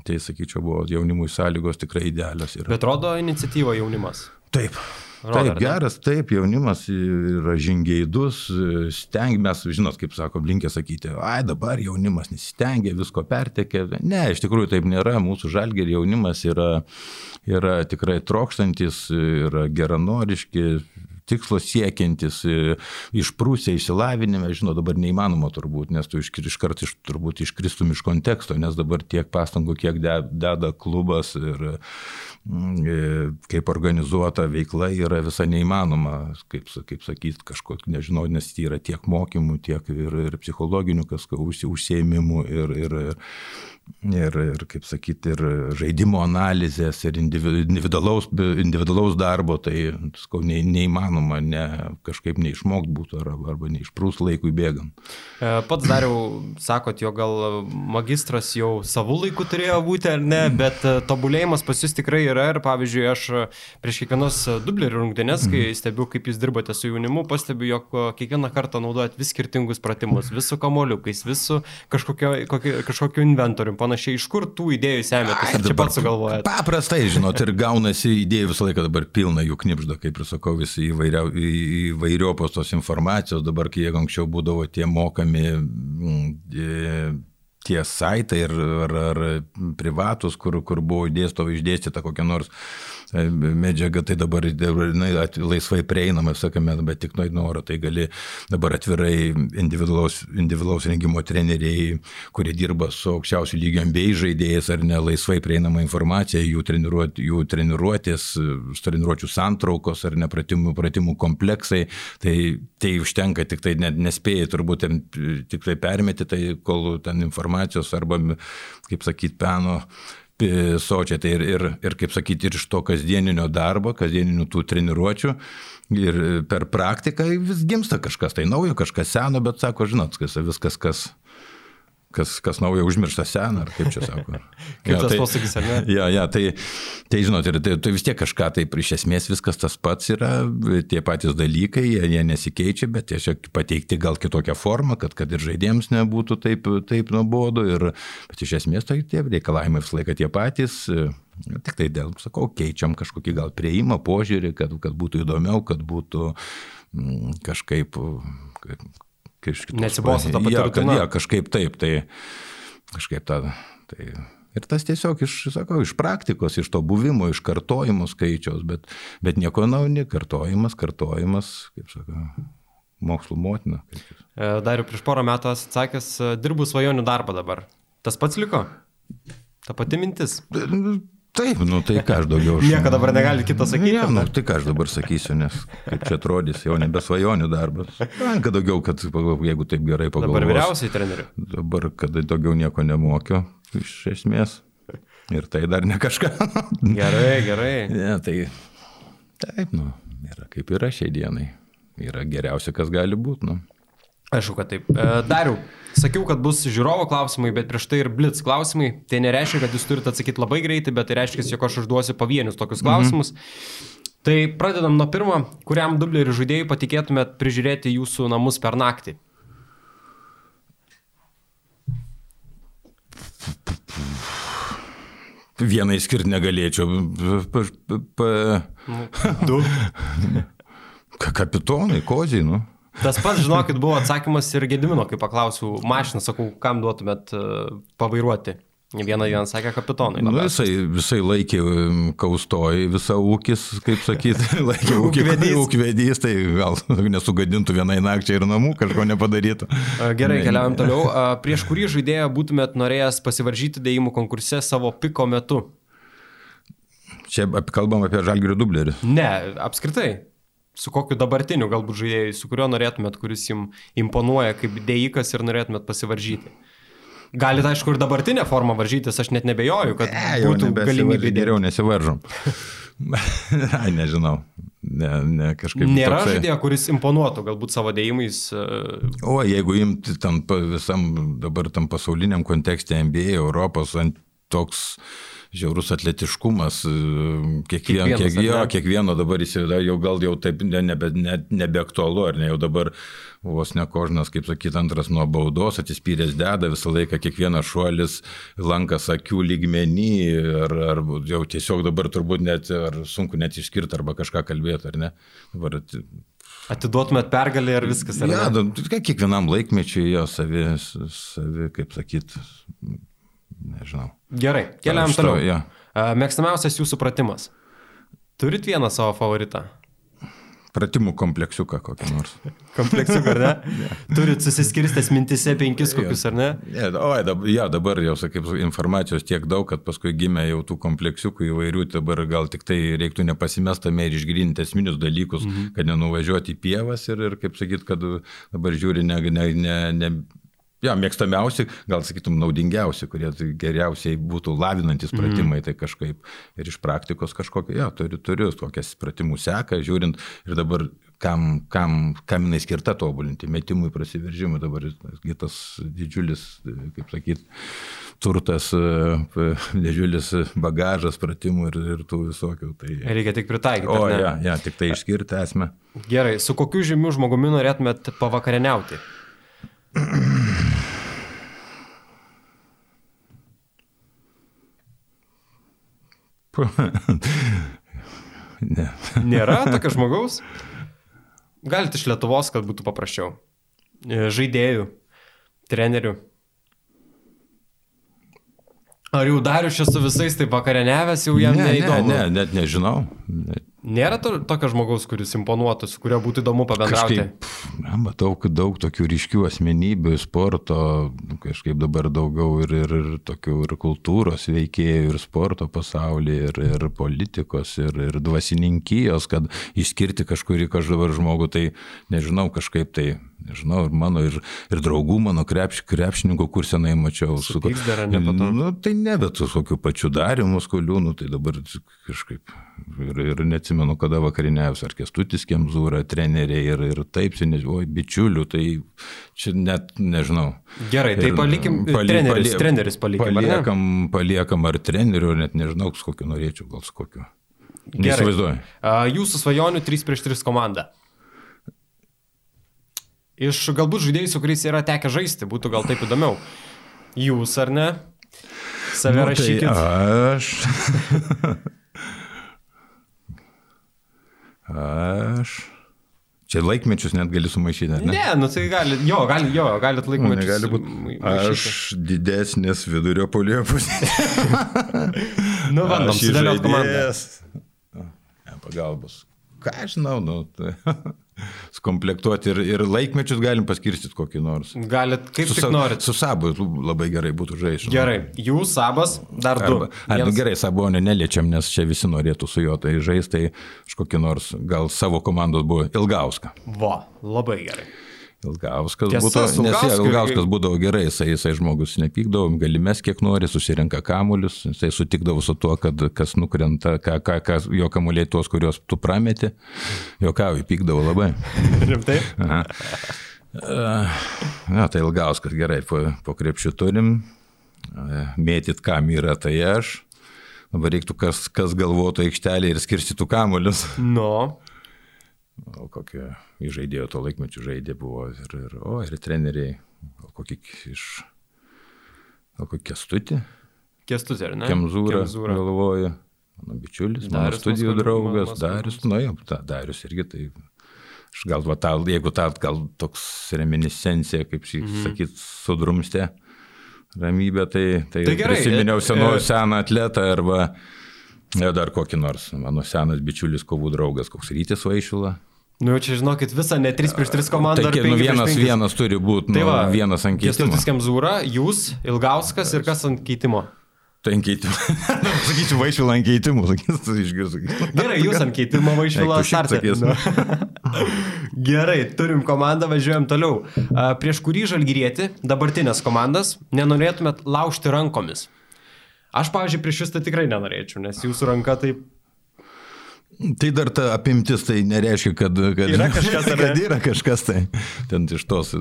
Tai sakyčiau, buvo jaunimui sąlygos tikrai idealios. Yra. Bet rodo iniciatyva jaunimas. Taip. Rodo, taip, geras, taip, jaunimas yra žingeidus, stengiamės, žinot, kaip sako, blinkė sakyti, ai dabar jaunimas nesistengia, visko pertekė. Ne, iš tikrųjų taip nėra, mūsų žalgerį jaunimas yra, yra tikrai trokštantis, yra geranoriški, tikslo siekiantis, e, išprūsę išsilavinime, žinau, dabar neįmanoma turbūt, nes tu iš, iš karto iš, turbūt iškristum iš konteksto, nes dabar tiek pastangų, kiek de, deda klubas ir kaip organizuota veikla yra visa neįmanoma, kaip, kaip sakyt, kažkok, nežinau, nes tai yra tiek mokymų, tiek ir, ir psichologinių, kas užsiemimų ir, ir, ir ir, kaip sakyti, ir žaidimo analizės, ir individualaus, individualaus darbo, tai skau, ne, neįmanoma ne, kažkaip neišmokti būtų arba, arba neišprūs laikui bėgant. E, pats dariau, sakot, jo gal magistras jau savų laikų turėjo būti ar ne, bet e, tobulėjimas pas jūs tikrai yra ir pavyzdžiui, aš prieš kiekvienos dublerių rungtynės, kai mhm. stebiu, kaip jūs dirbate su jaunimu, pastebiu, jog kiekvieną kartą naudojat vis skirtingus pratimus, vis su kamoliukais, vis su kažkokio, kažkokiu inventoriumi ir panašiai, iš kur tų idėjų semėtės, ar čia pats sugalvojate? Paprastai, žinot, ir gaunasi idėjų visą laiką dabar pilna jų knipžda, kaip ir sakau, visi įvairia, įvairiopos tos informacijos, dabar, kai jie anksčiau būdavo tie mokami, mm, tie saitai ar, ar, ar privatus, kur, kur buvo dėstovo išdėstyta kokia nors medžiaga, tai dabar jinai laisvai prieinama, sakome, bet tik nuo noro, tai gali dabar atvirai individualaus, individualaus rengimo treneriai, kurie dirba su aukščiausiu lygio MBA žaidėjais ar ne, laisvai prieinama informacija, jų, treniruot, jų treniruotės, treniruočių santraukos ar nepratimų pratimų kompleksai, tai tai užtenka, tik tai net nespėjai turbūt tik tai permeti, tai kol ten informacijos arba, kaip sakyti, peno sočiai. Tai ir, ir, ir, kaip sakyti, ir iš to kasdieninio darbo, kasdieninių tų treniruočių. Ir per praktiką vis gimsta kažkas tai naujo, kažkas seno, bet sako, žinot, viskas, kas kas, kas naujo užmiršta seną, ar kaip čia sako. kaip ja, tas tai, pasakys, ar ne? Ja, ja, tai, tai žinot, ir tai, tai vis tiek kažką, tai iš esmės viskas tas pats yra, tie patys dalykai, jie, jie nesikeičia, bet tiesiog pateikti gal kitokią formą, kad, kad ir žaidėjams nebūtų taip, taip nuobodu, ir, bet iš esmės tai tie reikalavimai visą laiką tie patys. Tik tai dėl, sakau, keičiam kažkokį gal prieimą, požiūrį, kad, kad būtų įdomiau, kad būtų mm, kažkaip kitos. Nesibosta tą patį. Ja, kad jie kažkaip taip, tai kažkaip tą. Tai, ir tas tiesiog iš, sakau, iš praktikos, iš to buvimo, iš kartojimo skaičiaus, bet, bet nieko naujo, kartojimas, kartojimas, kaip sakau, mokslo motina. E, Dariu, prieš porą metų atsakęs, e, dirbu svajonių darbą dabar. Tas pats liko? Ta pati mintis. Taip, nu tai ką aš daugiau. Aš... Nieko dabar negali kito sakyti. Ne, nu, tai ką aš dabar sakysiu, nes kaip čia atrodys, jau nebe svajonių darbas. Ką daugiau, kad jeigu taip gerai pagalvoju. Dabar vyriausiai treneriu. Dabar, kad daugiau nieko nemokiu, iš esmės. Ir tai dar ne kažką. gerai, gerai. Ne, tai taip, nu, yra kaip yra šiai dienai. Yra geriausia, kas gali būti. Nu. Aišku, kad taip. E, Dariu, sakiau, kad bus žiūrovo klausimai, bet prieš tai ir blitz klausimai. Tai nereiškia, kad jūs turite atsakyti labai greitai, bet tai reiškia, jog aš užduosiu pavienius tokius mhm. klausimus. Mhm. Tai pradedam nuo pirmo, kuriam dublerių žaidėjui patikėtumėt prižiūrėti jūsų namus per naktį. Vieną išskirti negalėčiau. Pa, pa, du. Kapitonai, koziai, nu. Tas pats, žinokit, buvo atsakymas ir Gedimino, kai paklausiau mašiną, sakau, kam duotumėt e, pavairuoti. Vieną dieną sakė kapitonai. Na, nu, visai, visai laikė kaustoj, visą ūkis, kaip sakyti, laikė ūkvedys. ūkvedys, tai gal nesugadintų vienai nakčiai ir namų, kažko nepadarytų. Gerai, keliaujam toliau. Prieš kurį žaidėją būtumėt norėjęs pasivaržyti dėjimų konkurse savo piko metu? Čia kalbam apie žalgirių dublerį. Ne, apskritai su kokiu dabartiniu galbūt žaidėjui, su kuriuo norėtumėt, kuris jums imponuoja kaip dėjikas ir norėtumėt pasivaržyti. Galite, aišku, ir dabartinę formą varžytis, aš net nebejoju, kad ne, būtų galimybė. Geriau nesivaržom. Ai, nežinau. Ne, ne. Nėra toksai... žaidėjo, kuris imponuotų galbūt savo dėjimais. Uh... O jeigu imti tam visam dabar tam pasauliniam kontekste MBA, Europos, toks žiaurus atletiškumas, e, kiekvien, kiek, jo, kiekvieno dabar įsivaizduoju, jau gal jau taip nebe, ne, nebeaktualu, ar ne, jau dabar vos ne kožnas, kaip sakyti, antras nuo baudos, atsispyręs deda visą laiką, kiekvienas šuolis lankas akių lygmenį, ar, ar jau tiesiog dabar turbūt net, ar sunku net išskirti, arba kažką kalbėti, ar ne. Dabar Atiduotumėt pergalį ar viskas? Ar ja, kiekvienam laikmečiui jo savi, savi kaip sakyti, nežinau. Gerai, keliam toliau. Ja. Mėgstamiausias jūsų pratimas. Turit vieną savo favoritą? Pratimų kompleksiuką kokį nors. kompleksiuką, ar ne? ja. Turit susiskirstęs mintise penkis kokius, ar ne? Ja, o, dabar, ja, dabar jau, sakyk, informacijos tiek daug, kad paskui gimė jau tų kompleksiukų įvairių, dabar gal tik tai reiktų nepasimestame ir išgrinti esminius dalykus, mhm. kad nenuvažiuoti į pievas ir, ir kaip sakyt, kad dabar žiūri ne, ne, ne, ne Ja, mėgstamiausi, gal sakytum, naudingiausi, kurie tai geriausiai būtų lavinantis mhm. pratimai, mm. tai kažkaip ir iš praktikos kažkokia, ja, turiu, turiu tokias pratimų seką, žiūrint ir dabar kam, kam, kam jinai skirta tobulinti, metimui, prasiveržimui, dabar tas didžiulis, kaip sakyt, turtas, didžiulis bagažas pratimų ir, ir tų visokių. Tai... Reikia tik pritaikyti. O, ja, ja, tik tai išskirti esmę. Gerai, su kokiu žymiu žmogumi norėtumėt pavakarieniauti? ne. Nėra tokio žmogaus? Galite iš Lietuvos, kad būtų paprasčiau. E, žaidėjų, trenerių. Ar jau darius čia su visais taip vakarieniavęs, jau jam Ne, ne, neįdomu? ne, net nežinau. Ne, Nėra to, tokio žmogaus, kuris imponuotų, su kuriuo būtų įdomu pabendrauti. Kažkaip, na, matau, kad daug tokių ryškių asmenybių, sporto, nu, kažkaip dabar daugiau ir, ir, ir tokių ir kultūros veikėjų, ir sporto pasaulyje, ir, ir politikos, ir, ir dvasininkijos, kad išskirti kažkurį každabar žmogų, tai nežinau, kažkaip tai, nežinau, ir mano, ir, ir draugų mano krepš, krepšininkų, kur senai mačiau. Supyks dar, ar ne? Nu, tai ne, bet su kokiu pačiu darimu skuliūnu, tai dabar kažkaip ir, ir neatsimenu, kada vakariniaus, ar kestutis Kemzūra, treneriai ir, ir taip, oi, bičiulių, tai čia net nežinau. Gerai, tai Ir palikim, pali- treneris, pali- treneris palikim. ar ne? Paliekam, paliekam ar trenerių, net nežinau, kokiu norėčiau, gal su kokiu. Neįsivaizduoju. Jūsų svajonių 3 prieš 3 komanda. Iš galbūt žaidėjų, su kuriais yra tekę žaisti, būtų gal taip įdomiau. Jūs ar ne? Save Nu, nu, rašykit. Tai aš. aš. Čia laikmečius net gali sumaišyti, ne? Ne, nu tai gali, jo, gali, jo, galit Nu, laikyti. negali būti. Aš didesnės vidurio polio pusės. Nu, bandom, sudėliot komandą. pagalbos. Ką aš žinau, nu, tai, skomplektuoti ir, ir laikmečius galim paskirstyti kokį nors. Galit, kaip Su, norit. su sabu labai gerai būtų žaisti. Gerai, jūs, Sabas, dar du. Arba, a, nu, Vienas- gerai, sabonio neliečiam, nes čia visi norėtų su juo tai žaisti, tai aš kokį nors, gal savo komandos buvo Ilgauską. Va, labai gerai. Ilgauskas Tiesa, būtų, nes Ilgauskas irgi- būdavo gerai, jisai, jisai žmogus nepykdavo, gali mes kiek nori, susirenka kamuolius, jisai sutikdavo su tuo, kad kas nukrenta, ką, ką, ką jo kamuoliai tuos, kuriuos tu prameti, jokauji, pykdavo labai. Rimtai? Aha. Na, tai Ilgauskas gerai, po, po krepšių turim, mėtyt kam yra, tai aš. Dabar reiktų kas, kas galvotų aikštelį ir skirstytų kamuolius. Nu, O kokie žaidėjo to laikmečių žaidė buvo ir, ir, o, ir treneriai, gal kokį iš, gal kokį kestutį, kestutė, ar ne? Kemzūrą, Kemzūra. galvoju, mano bičiulis, mano Darius studijų Maskoliūnas, draugas, Maskoliūnas. Darius, nu jau, ta, Darius irgi tai. Aš gal, va, ta, jeigu ta, gal toks reminiscencija, kaip šį Mhm. sakyt, sudrumstė ramybę, tai, tai, Tai gerai, prisiminiau e- senu, e- seną atletą arba ja, dar kokį nors, mano senas bičiulis, kovų draugas, koks rytis vaišula. Nu, čia žinokit, visą ne 3 prieš 3 komandą. Tai nu, 5 prieš vienas, 5. vienas turi būti, nu, Tai va, vienas ant keitimo. Kestutis Kemzūra, jūs, Ilgauskas ir kas ant keitimo? Tai ant keitimo. Sakyčiau, vaišvilą ant keitimų, sakyčiau, išgirstu. Gerai, jūs ant keitimo šiaip startą. sakys. Gerai, turim komandą, važiuojam toliau. Prieš kurį žalgyrėti, dabartinės komandas, nenorėtumėt laužti rankomis? Aš, pavyzdžiui, prieš jūs tai tikrai nenorėčiau, nes jūsų ranka taip... Tai dar ta apimtis tai nereiškia, kad, kad, Yra kažkas, ar ne? kad yra kažkas tai. Ten iš tos.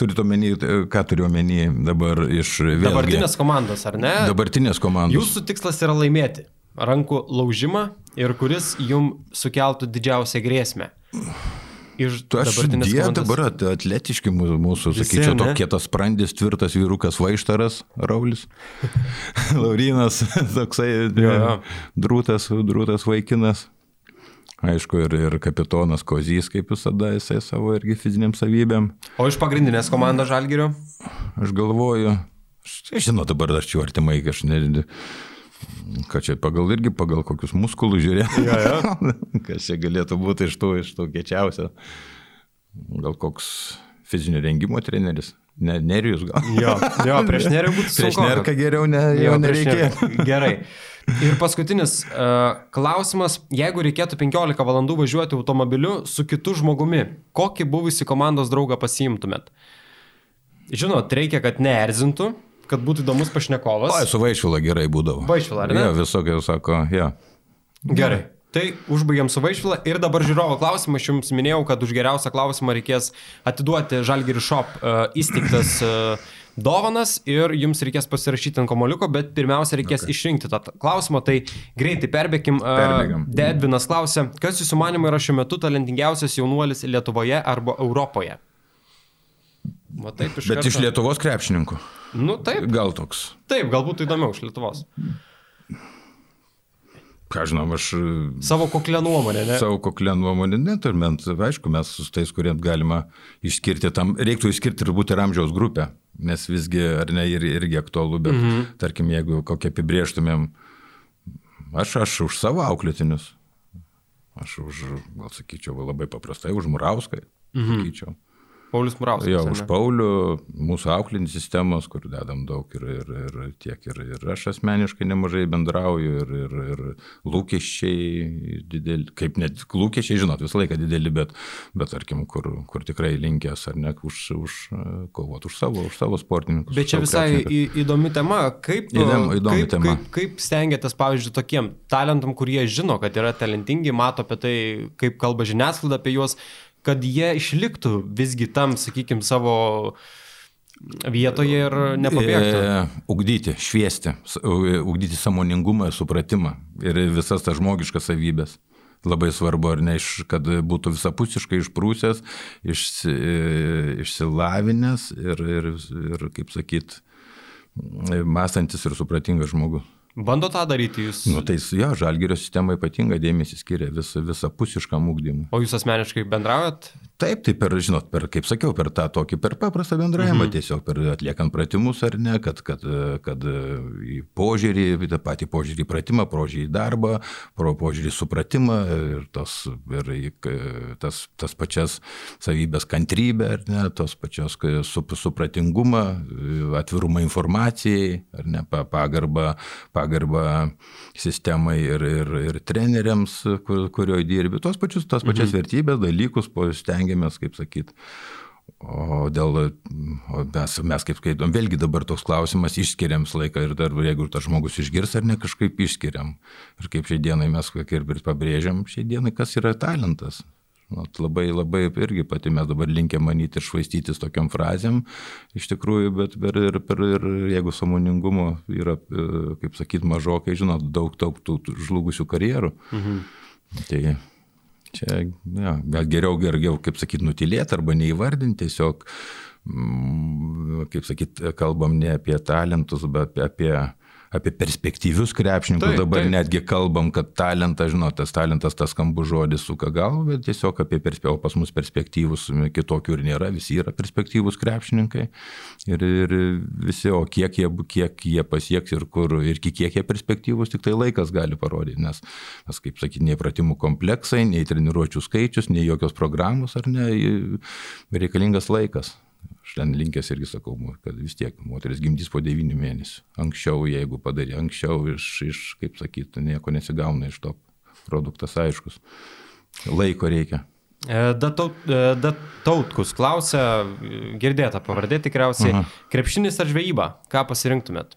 Turite omeny, ką turiu omeny dabar iš vėlgi, Dabartinės komandos, ar ne? dabartinės komandos. Jūsų tikslas yra laimėti rankų laužimą ir kuris jums sukeltų didžiausią grėsmę. Iš dabartinės komandos. dabar at- atletiški mūsų, Visi, sakyčiau, ne? toks kietas sprandis, tvirtas vyrukas Vaištaras, Raulis, Laurinas, toksai Jo, jo. drūtas, drūtas vaikinas. Aišku, ir, ir kapitonas Kozys, kaip visada, jisai savo irgi fiziniam savybėm. O iš pagrindinės komandos žalgerio? Aš galvoju, aš, žinau, dabar aš čia artimai, aš ne, ką čia pagal irgi, pagal kokius muskulus žiūrėti. Jo, jo. Kas čia galėtų būti iš tų, iš tų kečiausio. Gal koks fizinio rengimo treneris. Ne, nerijus gal. Jo, jo, prieš nerį būtų Prieš sunku. nerką geriau ne, jo, Jo, prieš nereikėjo. Gerai. Ir paskutinis uh, klausimas. Jeigu reikėtų 15 valandų važiuoti automobiliu su kitu žmogumi, kokį buvusi komandos draugą pasiimtumėt? Žinot, reikia, kad neerzintų, kad būtų įdomus pašnekovas. O, su Vaišvila gerai būdavo. Vaišvila, ar ne? Jo, visokie sako, jo. Gerai. Tai užbaigiam su Vaišvila ir dabar žiūrovo klausimą. Aš jums minėjau, kad už geriausią klausimą reikės atiduoti Žalgiri Shop uh, įsteigtas uh, dovanas ir jums reikės pasirašyti ant komoliuko, bet pirmiausia reikės okay. išrinkti tą klausimą. Tai greitai perbėkim. Uh, Perbėgam. Dedvinas klausė, kas jūsų manimo yra šiuo metu talentingiausias jaunuolis Lietuvoje arba Europoje? Va taip iš Bet karto. iš Lietuvos krepšininkų. Nu taip, Gal toks. taip, galbūt įdomiau iš Lietuvos. Ką žinom, aš Savo koklę nuomonę, ne? savo koklę nuomonę neturime. Aišku, mes su tais, kuriems galima išskirti tam, reiktų išskirti turbūt ir amžiaus grupę. nes visgi, ar ne, ir, irgi aktualu, bet mhm. tarkim, jeigu kokią apibrieštumėm, aš, aš už savo auklėtinius, aš už, gal sakyčiau, labai paprastai, už Murauską, mhm. sakyčiau. Paulius Murauskas. Jo, už Paulių, mūsų auklinės sistemos, kur dedam daug ir, ir, ir tiek ir, ir aš asmeniškai nemažai bendrauju ir, ir, ir lūkesčiai dideli, kaip net lūkesčiai, žinot, visą laiką dideli, bet, bet tarkim, kur, kur tikrai linkęs ar ne už, už kovoti už savo, už savo sportininkus. Bet čia visai į, įdomi tema, kaip, įdomi, įdomi kaip, tema. Kaip, kaip stengiatės, pavyzdžiui, tokiem talentam, kurie žino, kad yra talentingi, mato apie tai, kaip kalba žiniasklaida apie juos, kad jie išliktų visgi tam, sakykime, savo vietoje ir nepabėgtų. E, ugdyti, šviesti, ugdyti samoningumą supratimą ir visas tas žmogiškas savybės. Labai svarbu, ar ne, kad būtų visapusiškai išprūsęs, išsi, išsilavinęs ir, ir, ir, kaip sakyt, mąstantis ir supratingas žmogus. Bando tą daryti jūs? Nu, tai jo, žalgerio sistema ypatinga dėmesį skiria vis, visapusiškam ūkdymui. O jūs asmeniškai bendraujat? Taip, tai per, žinot, per, kaip sakiau, per tą tokį, per paprastą bendravimą, mhm. tiesiog per atliekant pratimus ar ne, kad, kad, kad į požiūrį, į tą patį požiūrį į pratimą, požiūrį į darbą, pro požiūrį į supratimą ir, tos, ir tas, tas pačias savybės kantrybę, ar ne, tos pačios supratingumą, atvirumą informacijai, ar ne, pagarbą, pagarbą sistemai ir, ir, ir treneriams, kur, kurioje dirbi. Tos pačius, tos pačias mhm. vertybės, dalykus stengiamės, kaip sakyt. O dėl, o mes, mes kaip skaitom, vėlgi dabar toks klausimas, išskiriam laiką ir dar jeigu tas žmogus išgirs ar ne, kažkaip išskiriam. Ir kaip šiai dienai mes, kaip ir pabrėžiam, šiai dienai kas yra talentas. Vat labai, labai irgi pati mes dabar linkę manyti ir švaistytis tokiam frazėm, iš tikrųjų, bet per, ir, per, ir jeigu samoningumo yra, e, kaip sakyt, mažokai, žinot, daug, daug tų žlugusių karjerų. Mhm. Tai čia, ja, gal geriau, geriau, kaip sakyt, nutilėti arba neįvardinti, tiesiog, mm, kaip sakyt, kalbam ne apie talentus, bet apie apie perspektyvius krepšininkus, taip, dabar taip. netgi kalbam, kad talentas, žinot, tas talentas, tas skambus žodis suka galvą, bet tiesiog apie perspektyvus, pas mus perspektyvus kitokių ir nėra, visi yra perspektyvus krepšininkai ir, ir visi, o kiek jie, kiek jie pasieks ir kur, ir kiek jie perspektyvus, tik tai laikas gali parodyti, nes, nes kaip sakyti, nei pratimų kompleksai, nei treniruočių skaičius, nei jokios programos ar ne, reikalingas laikas. Ten linkęs irgi sakau, kad vis tiek moteris gimdys po 9 mėnesių. Anksčiau, jeigu padarė, anksčiau iš, iš kaip sakyti, nieko nesigauna iš to produktas aiškus. Laiko reikia. E, Datautkus e, klausia, girdėta pavardė tikriausiai, Aha. krepšinis ar žvejyba, ką pasirinktumėt?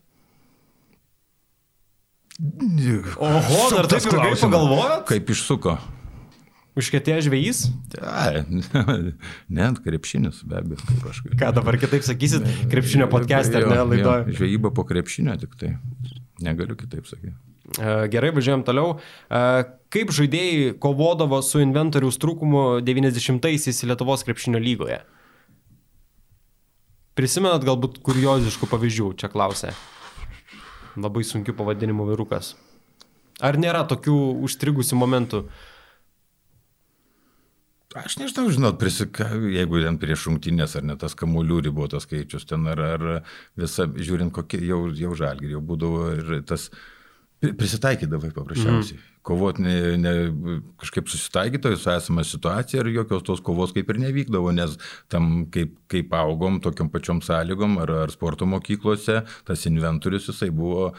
Oho, dar taip ilgai pagalvojot? Kaip išsuko. Užkėtėjo žvėjys? Ne, krepšinis, be abejo. Kažkaip. Ką dabar kitaip sakysit, krepšinio podcast'e ar ne laidoje? Žvejyba po krepšinio tik tai. Negaliu kitaip sakyti. E, gerai, važiuojam toliau. E, kaip žaidėjai kovodavo su inventoriaus trūkumu 90-aisiais Lietuvos krepšinio lygoje? Prisimenat galbūt kurioziškų pavyzdžių, čia klausė. Labai sunkių pavadinimų vyrukas. Ar nėra tokių užstrigusių momentų? Aš nežinau, žinot, prisika, jeigu ten prieš šimtinės ar net tas kamuolių ribotas skaičius ten, ar, ar visa, žiūrint, kokie jau, jau žalgi, jau būdavo ir tas prisitaikydavai paprasčiausiai. Mm kovoti ne, ne, kažkaip susitaikytojai su esama situacija ir jokios tos kovos kaip ir nevykdavo, nes tam kaip, kaip augom tokiam pačiom sąlygom ar, ar sporto mokyklose, tas inventorius jisai buvo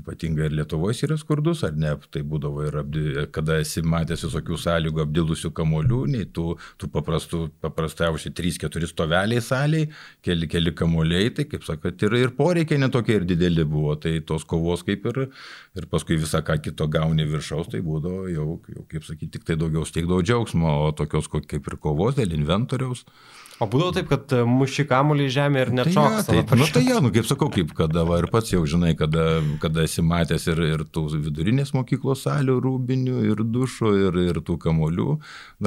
ypatingai ir Lietuvoje yra skurdus, ar ne, tai būdavo ir apdi, kada esi matęs visokių sąlygų apdilusių kamolių, nei tų, tų paprastų, paprasčiausiai 3-4 stoveliai saliai, keli, keli kamoliai, tai kaip sakot, ir, ir poreikiai netokie ir dideli buvo, tai tos kovos kaip ir, ir paskui visą ką kito gauni virš viršaus, tai būdavo jau, jau kaip sakyti, tik tai daugiau steigdavo džiaugsmo, o tokios kaip ir kovos dėl inventoriaus. O būdavo taip, kad e, muši kamuolį į žemę ir nečoks. Tai, ja, tai, nu, tai ja, nu, kaip sakau, kaip kada va, ir pats jau žinai, kada, kada esi matęs ir, ir tų vidurinės mokyklos salių rūbinių, ir dušo, ir, ir tų kamolių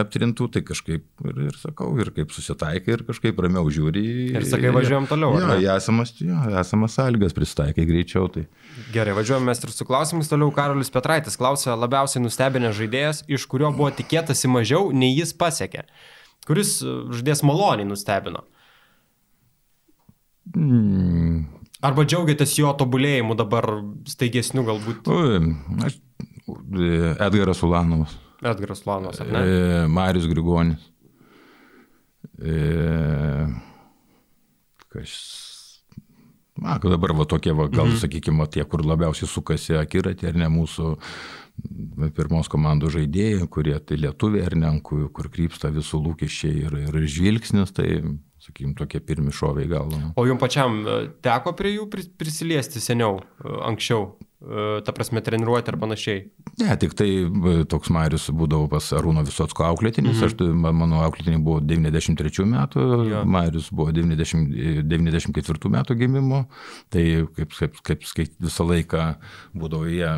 aptrintų, tai kažkaip ir, ir sakau, ir kaip susitaikai, ir kažkaip ramiau žiūri. Ir sakai, važiuojam toliau. Ja, ja, esamas, ja, esamas sąlygas pristaikai greičiau. Tai. Gerai, važiuojame mes ir su klausimais toliau. Karolis Petraitis klausė labiausiai nustebinęs žaidėjas, iš kurio buvo tikėtasi mažiau, nei jis pasiekė kuris e, žaidėjas maloniai nustebino. Mm. Arba džiaugiatės jo tobulėjimu dabar staigesniu galbūt? Aš, Edgaras Ulanovas. Edgaras Ulanovas, ar ne? E, Marius Grigonis. E, kas Na, dabar va tokie, va, gal mhm. sakykime, tie, kur labiausiai sukasi akiratė, ar ne mūsų pirmos komandų žaidėjai, kurie tai lietuviai ar ne, kur krypsta visų lūkesčiai ir, ir žvilgsnis, tai, sakykime, tokie pirmi šoviai gal. O jums pačiam e, teko prie jų prisiliesti seniau, e, anksčiau? E, ta prasme, treniruoti ar panašiai? Ne, tik tai e, toks Marius būdavo pas Arūno Visotsko auklėtinis, mhm. aš, mano auklėtiniai buvo 93 metų, ja. Marius buvo 90, 94 metų gimimo, tai kaip, kaip, kaip, kaip visą laiką būdavo jie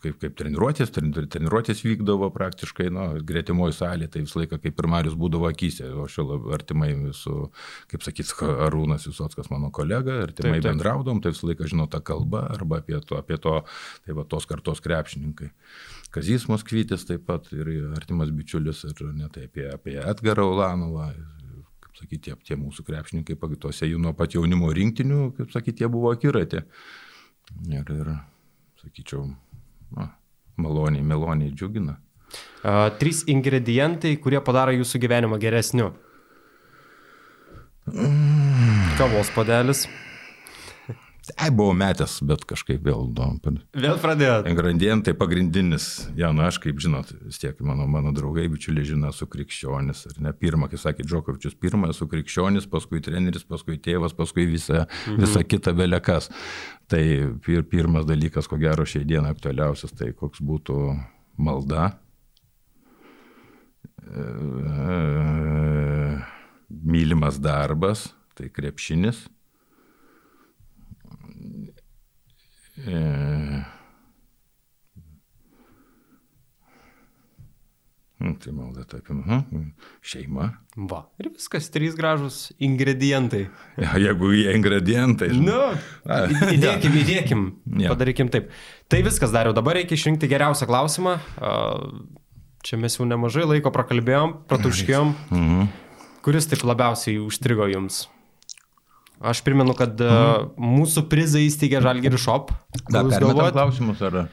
kaip, kaip treniruotės, treniruotės vykdavo praktiškai, nu, gretimoji salė, tai visą laiką kaip ir Marius būdavo akise, o aš artimai su, kaip sakyt, Arūnas Visotskas mano kolega, artimai taip, taip. bendraudom, tai visą laiką žinau tą kalbą arba apie to, apie to tai va, tos kartos krepšininkai. Kazys Moskvytis taip pat ir artimas bičiulis ir net tai apie, apie Edgarą Ulanovą, kaip sakyti, tie, tie mūsų krepšininkai, pagituose jų nuo pat jaunimo rinktinių, kaip sakyti, jie buvo akiratė. Ir, ir sakyčiau, na, maloniai, meloniai džiugina. Uh, trys ingredientai, kurie padaro jūsų gyvenimą geresniu. Kavos padelis. Ai, buvau metęs, bet kažkaip vėl. Nu, vėl pradėjau. Ingredientai pagrindinis, ja, na, aš kaip žinot, vis tiek mano, mano draugai, bičiuliai žino, esu krikščionis. Ar ne pirmą, kaip sakė Džokovičius, pirmą esu krikščionis, paskui treneris, paskui tėvas, paskui visa, mhm. visa kita vėliakas. Tai pir, pirmas dalykas, ko gero šiai dieną aktualiausias, tai koks būtų malda. E, e, mylimas darbas, tai krepšinis E... Nu, tai malda taip, mhm. šeima. Va, ir viskas, trys gražus ingredientai. Ja, jeigu jie ingredientai. Nu, įdėkim, įdėkim, ja. padarykim taip. Tai viskas dariau, dabar reikia išrinkti geriausią klausimą. Čia mes jau nemažai laiko prakalbėjom, pratuškėjom. Mhm. Kuris taip labiausiai užstrigo jums? Aš primenu, kad e, mhm. mūsų prizą įsteigė Žalgiri Shop. Dar galvojate klausimus ar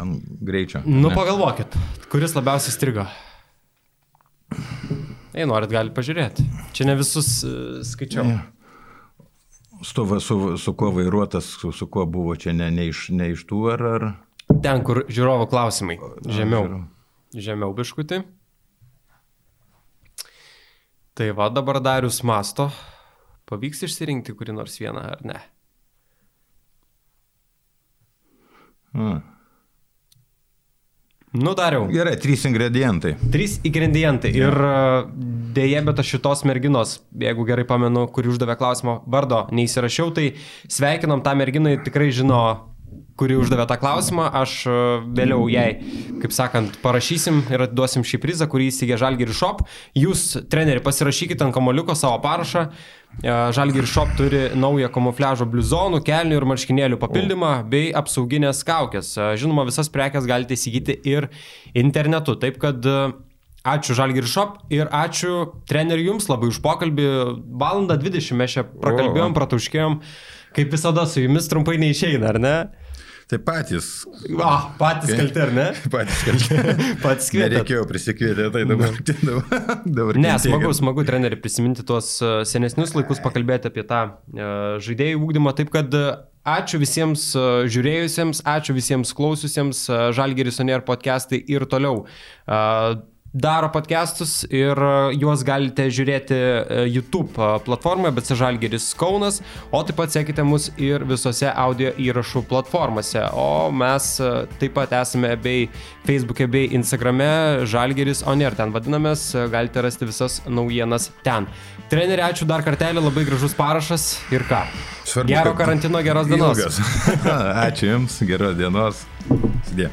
ant greičio? Nu, ne. pagalvokit, kuris labiausiai strigo. Jei norit, galite pažiūrėti. Čia ne visus uh, skaičiau. Ja. Su, su, su kuo vairuotas, su, su kuo buvo čia ne, ne, iš, ne iš tų ar, ar... Ten, kur žiūrovo klausimai. Žemiau. A, Žemiau biškutį. Tai va dabar Darius masto. Pavyks išsirinkti kurį nors vieną ar ne? Hmm. Nu, dariau. Gerai, trys ingredientai. Trys ingredientai. Ir dėje, bet aš šitos merginos, jeigu gerai pamenu, kuri uždavė klausimą, vardo neįsirašiau, tai sveikinam tą merginą, tikrai žino kuri uždavė tą klausimą, aš e, vėliau jai, kaip sakant, parašysim ir atiduosim šį prizą, kurį įsigė Žalgiri Shop. Jūs, treneri, pasirašykite ant kamoliuko savo parašą. E, Žalgiri Shop turi naują kamufliažo bluzonų, kelnių ir marškinėlių papildymą bei apsauginės kaukės. E, žinoma, visas prekes galite įsigyti ir internetu. Taip kad Ačiū Žalgir Shop ir ačiū treneriui Jums labai už pokalbį. Valandą 20 mes čia prakalbėjom, pratuškėjom. Kaip visada su Jumis trumpai neišeina, ar ne? Tai patys. O, patys kalti, ar ne? patys kalti. patys kvietė. Nereikėjo prisikvietė, tai dabar. dabar, dabar ne, smagu, smagu treneri prisiminti tuos e, senesnius laikus, pakalbėti apie tą uh, žaidėjų ūkdymą. Taip kad uh, ačiū visiems žiūrėjusiems, ačiū visiems klausiusiems, Žalgeris Onier podcastai ir toliau. Daro podcastus ir e, juos galite žiūrėti e, YouTube e, platformoje, bet Žalgeris Kaunas, o taip pat sekite mus ir visose audio įrašų platformose. O mes taip pat esame bei Facebook'e, bei Instagram'e Žalgeris Oner, ten vadinamės, galite rasti visas naujienas ten. Treneri, ačiū dar kartelį, labai gražus parašas ir ką. Svarbu, Gero karantino, geros dienos. ačiū Jums, geros dienos. Sudė.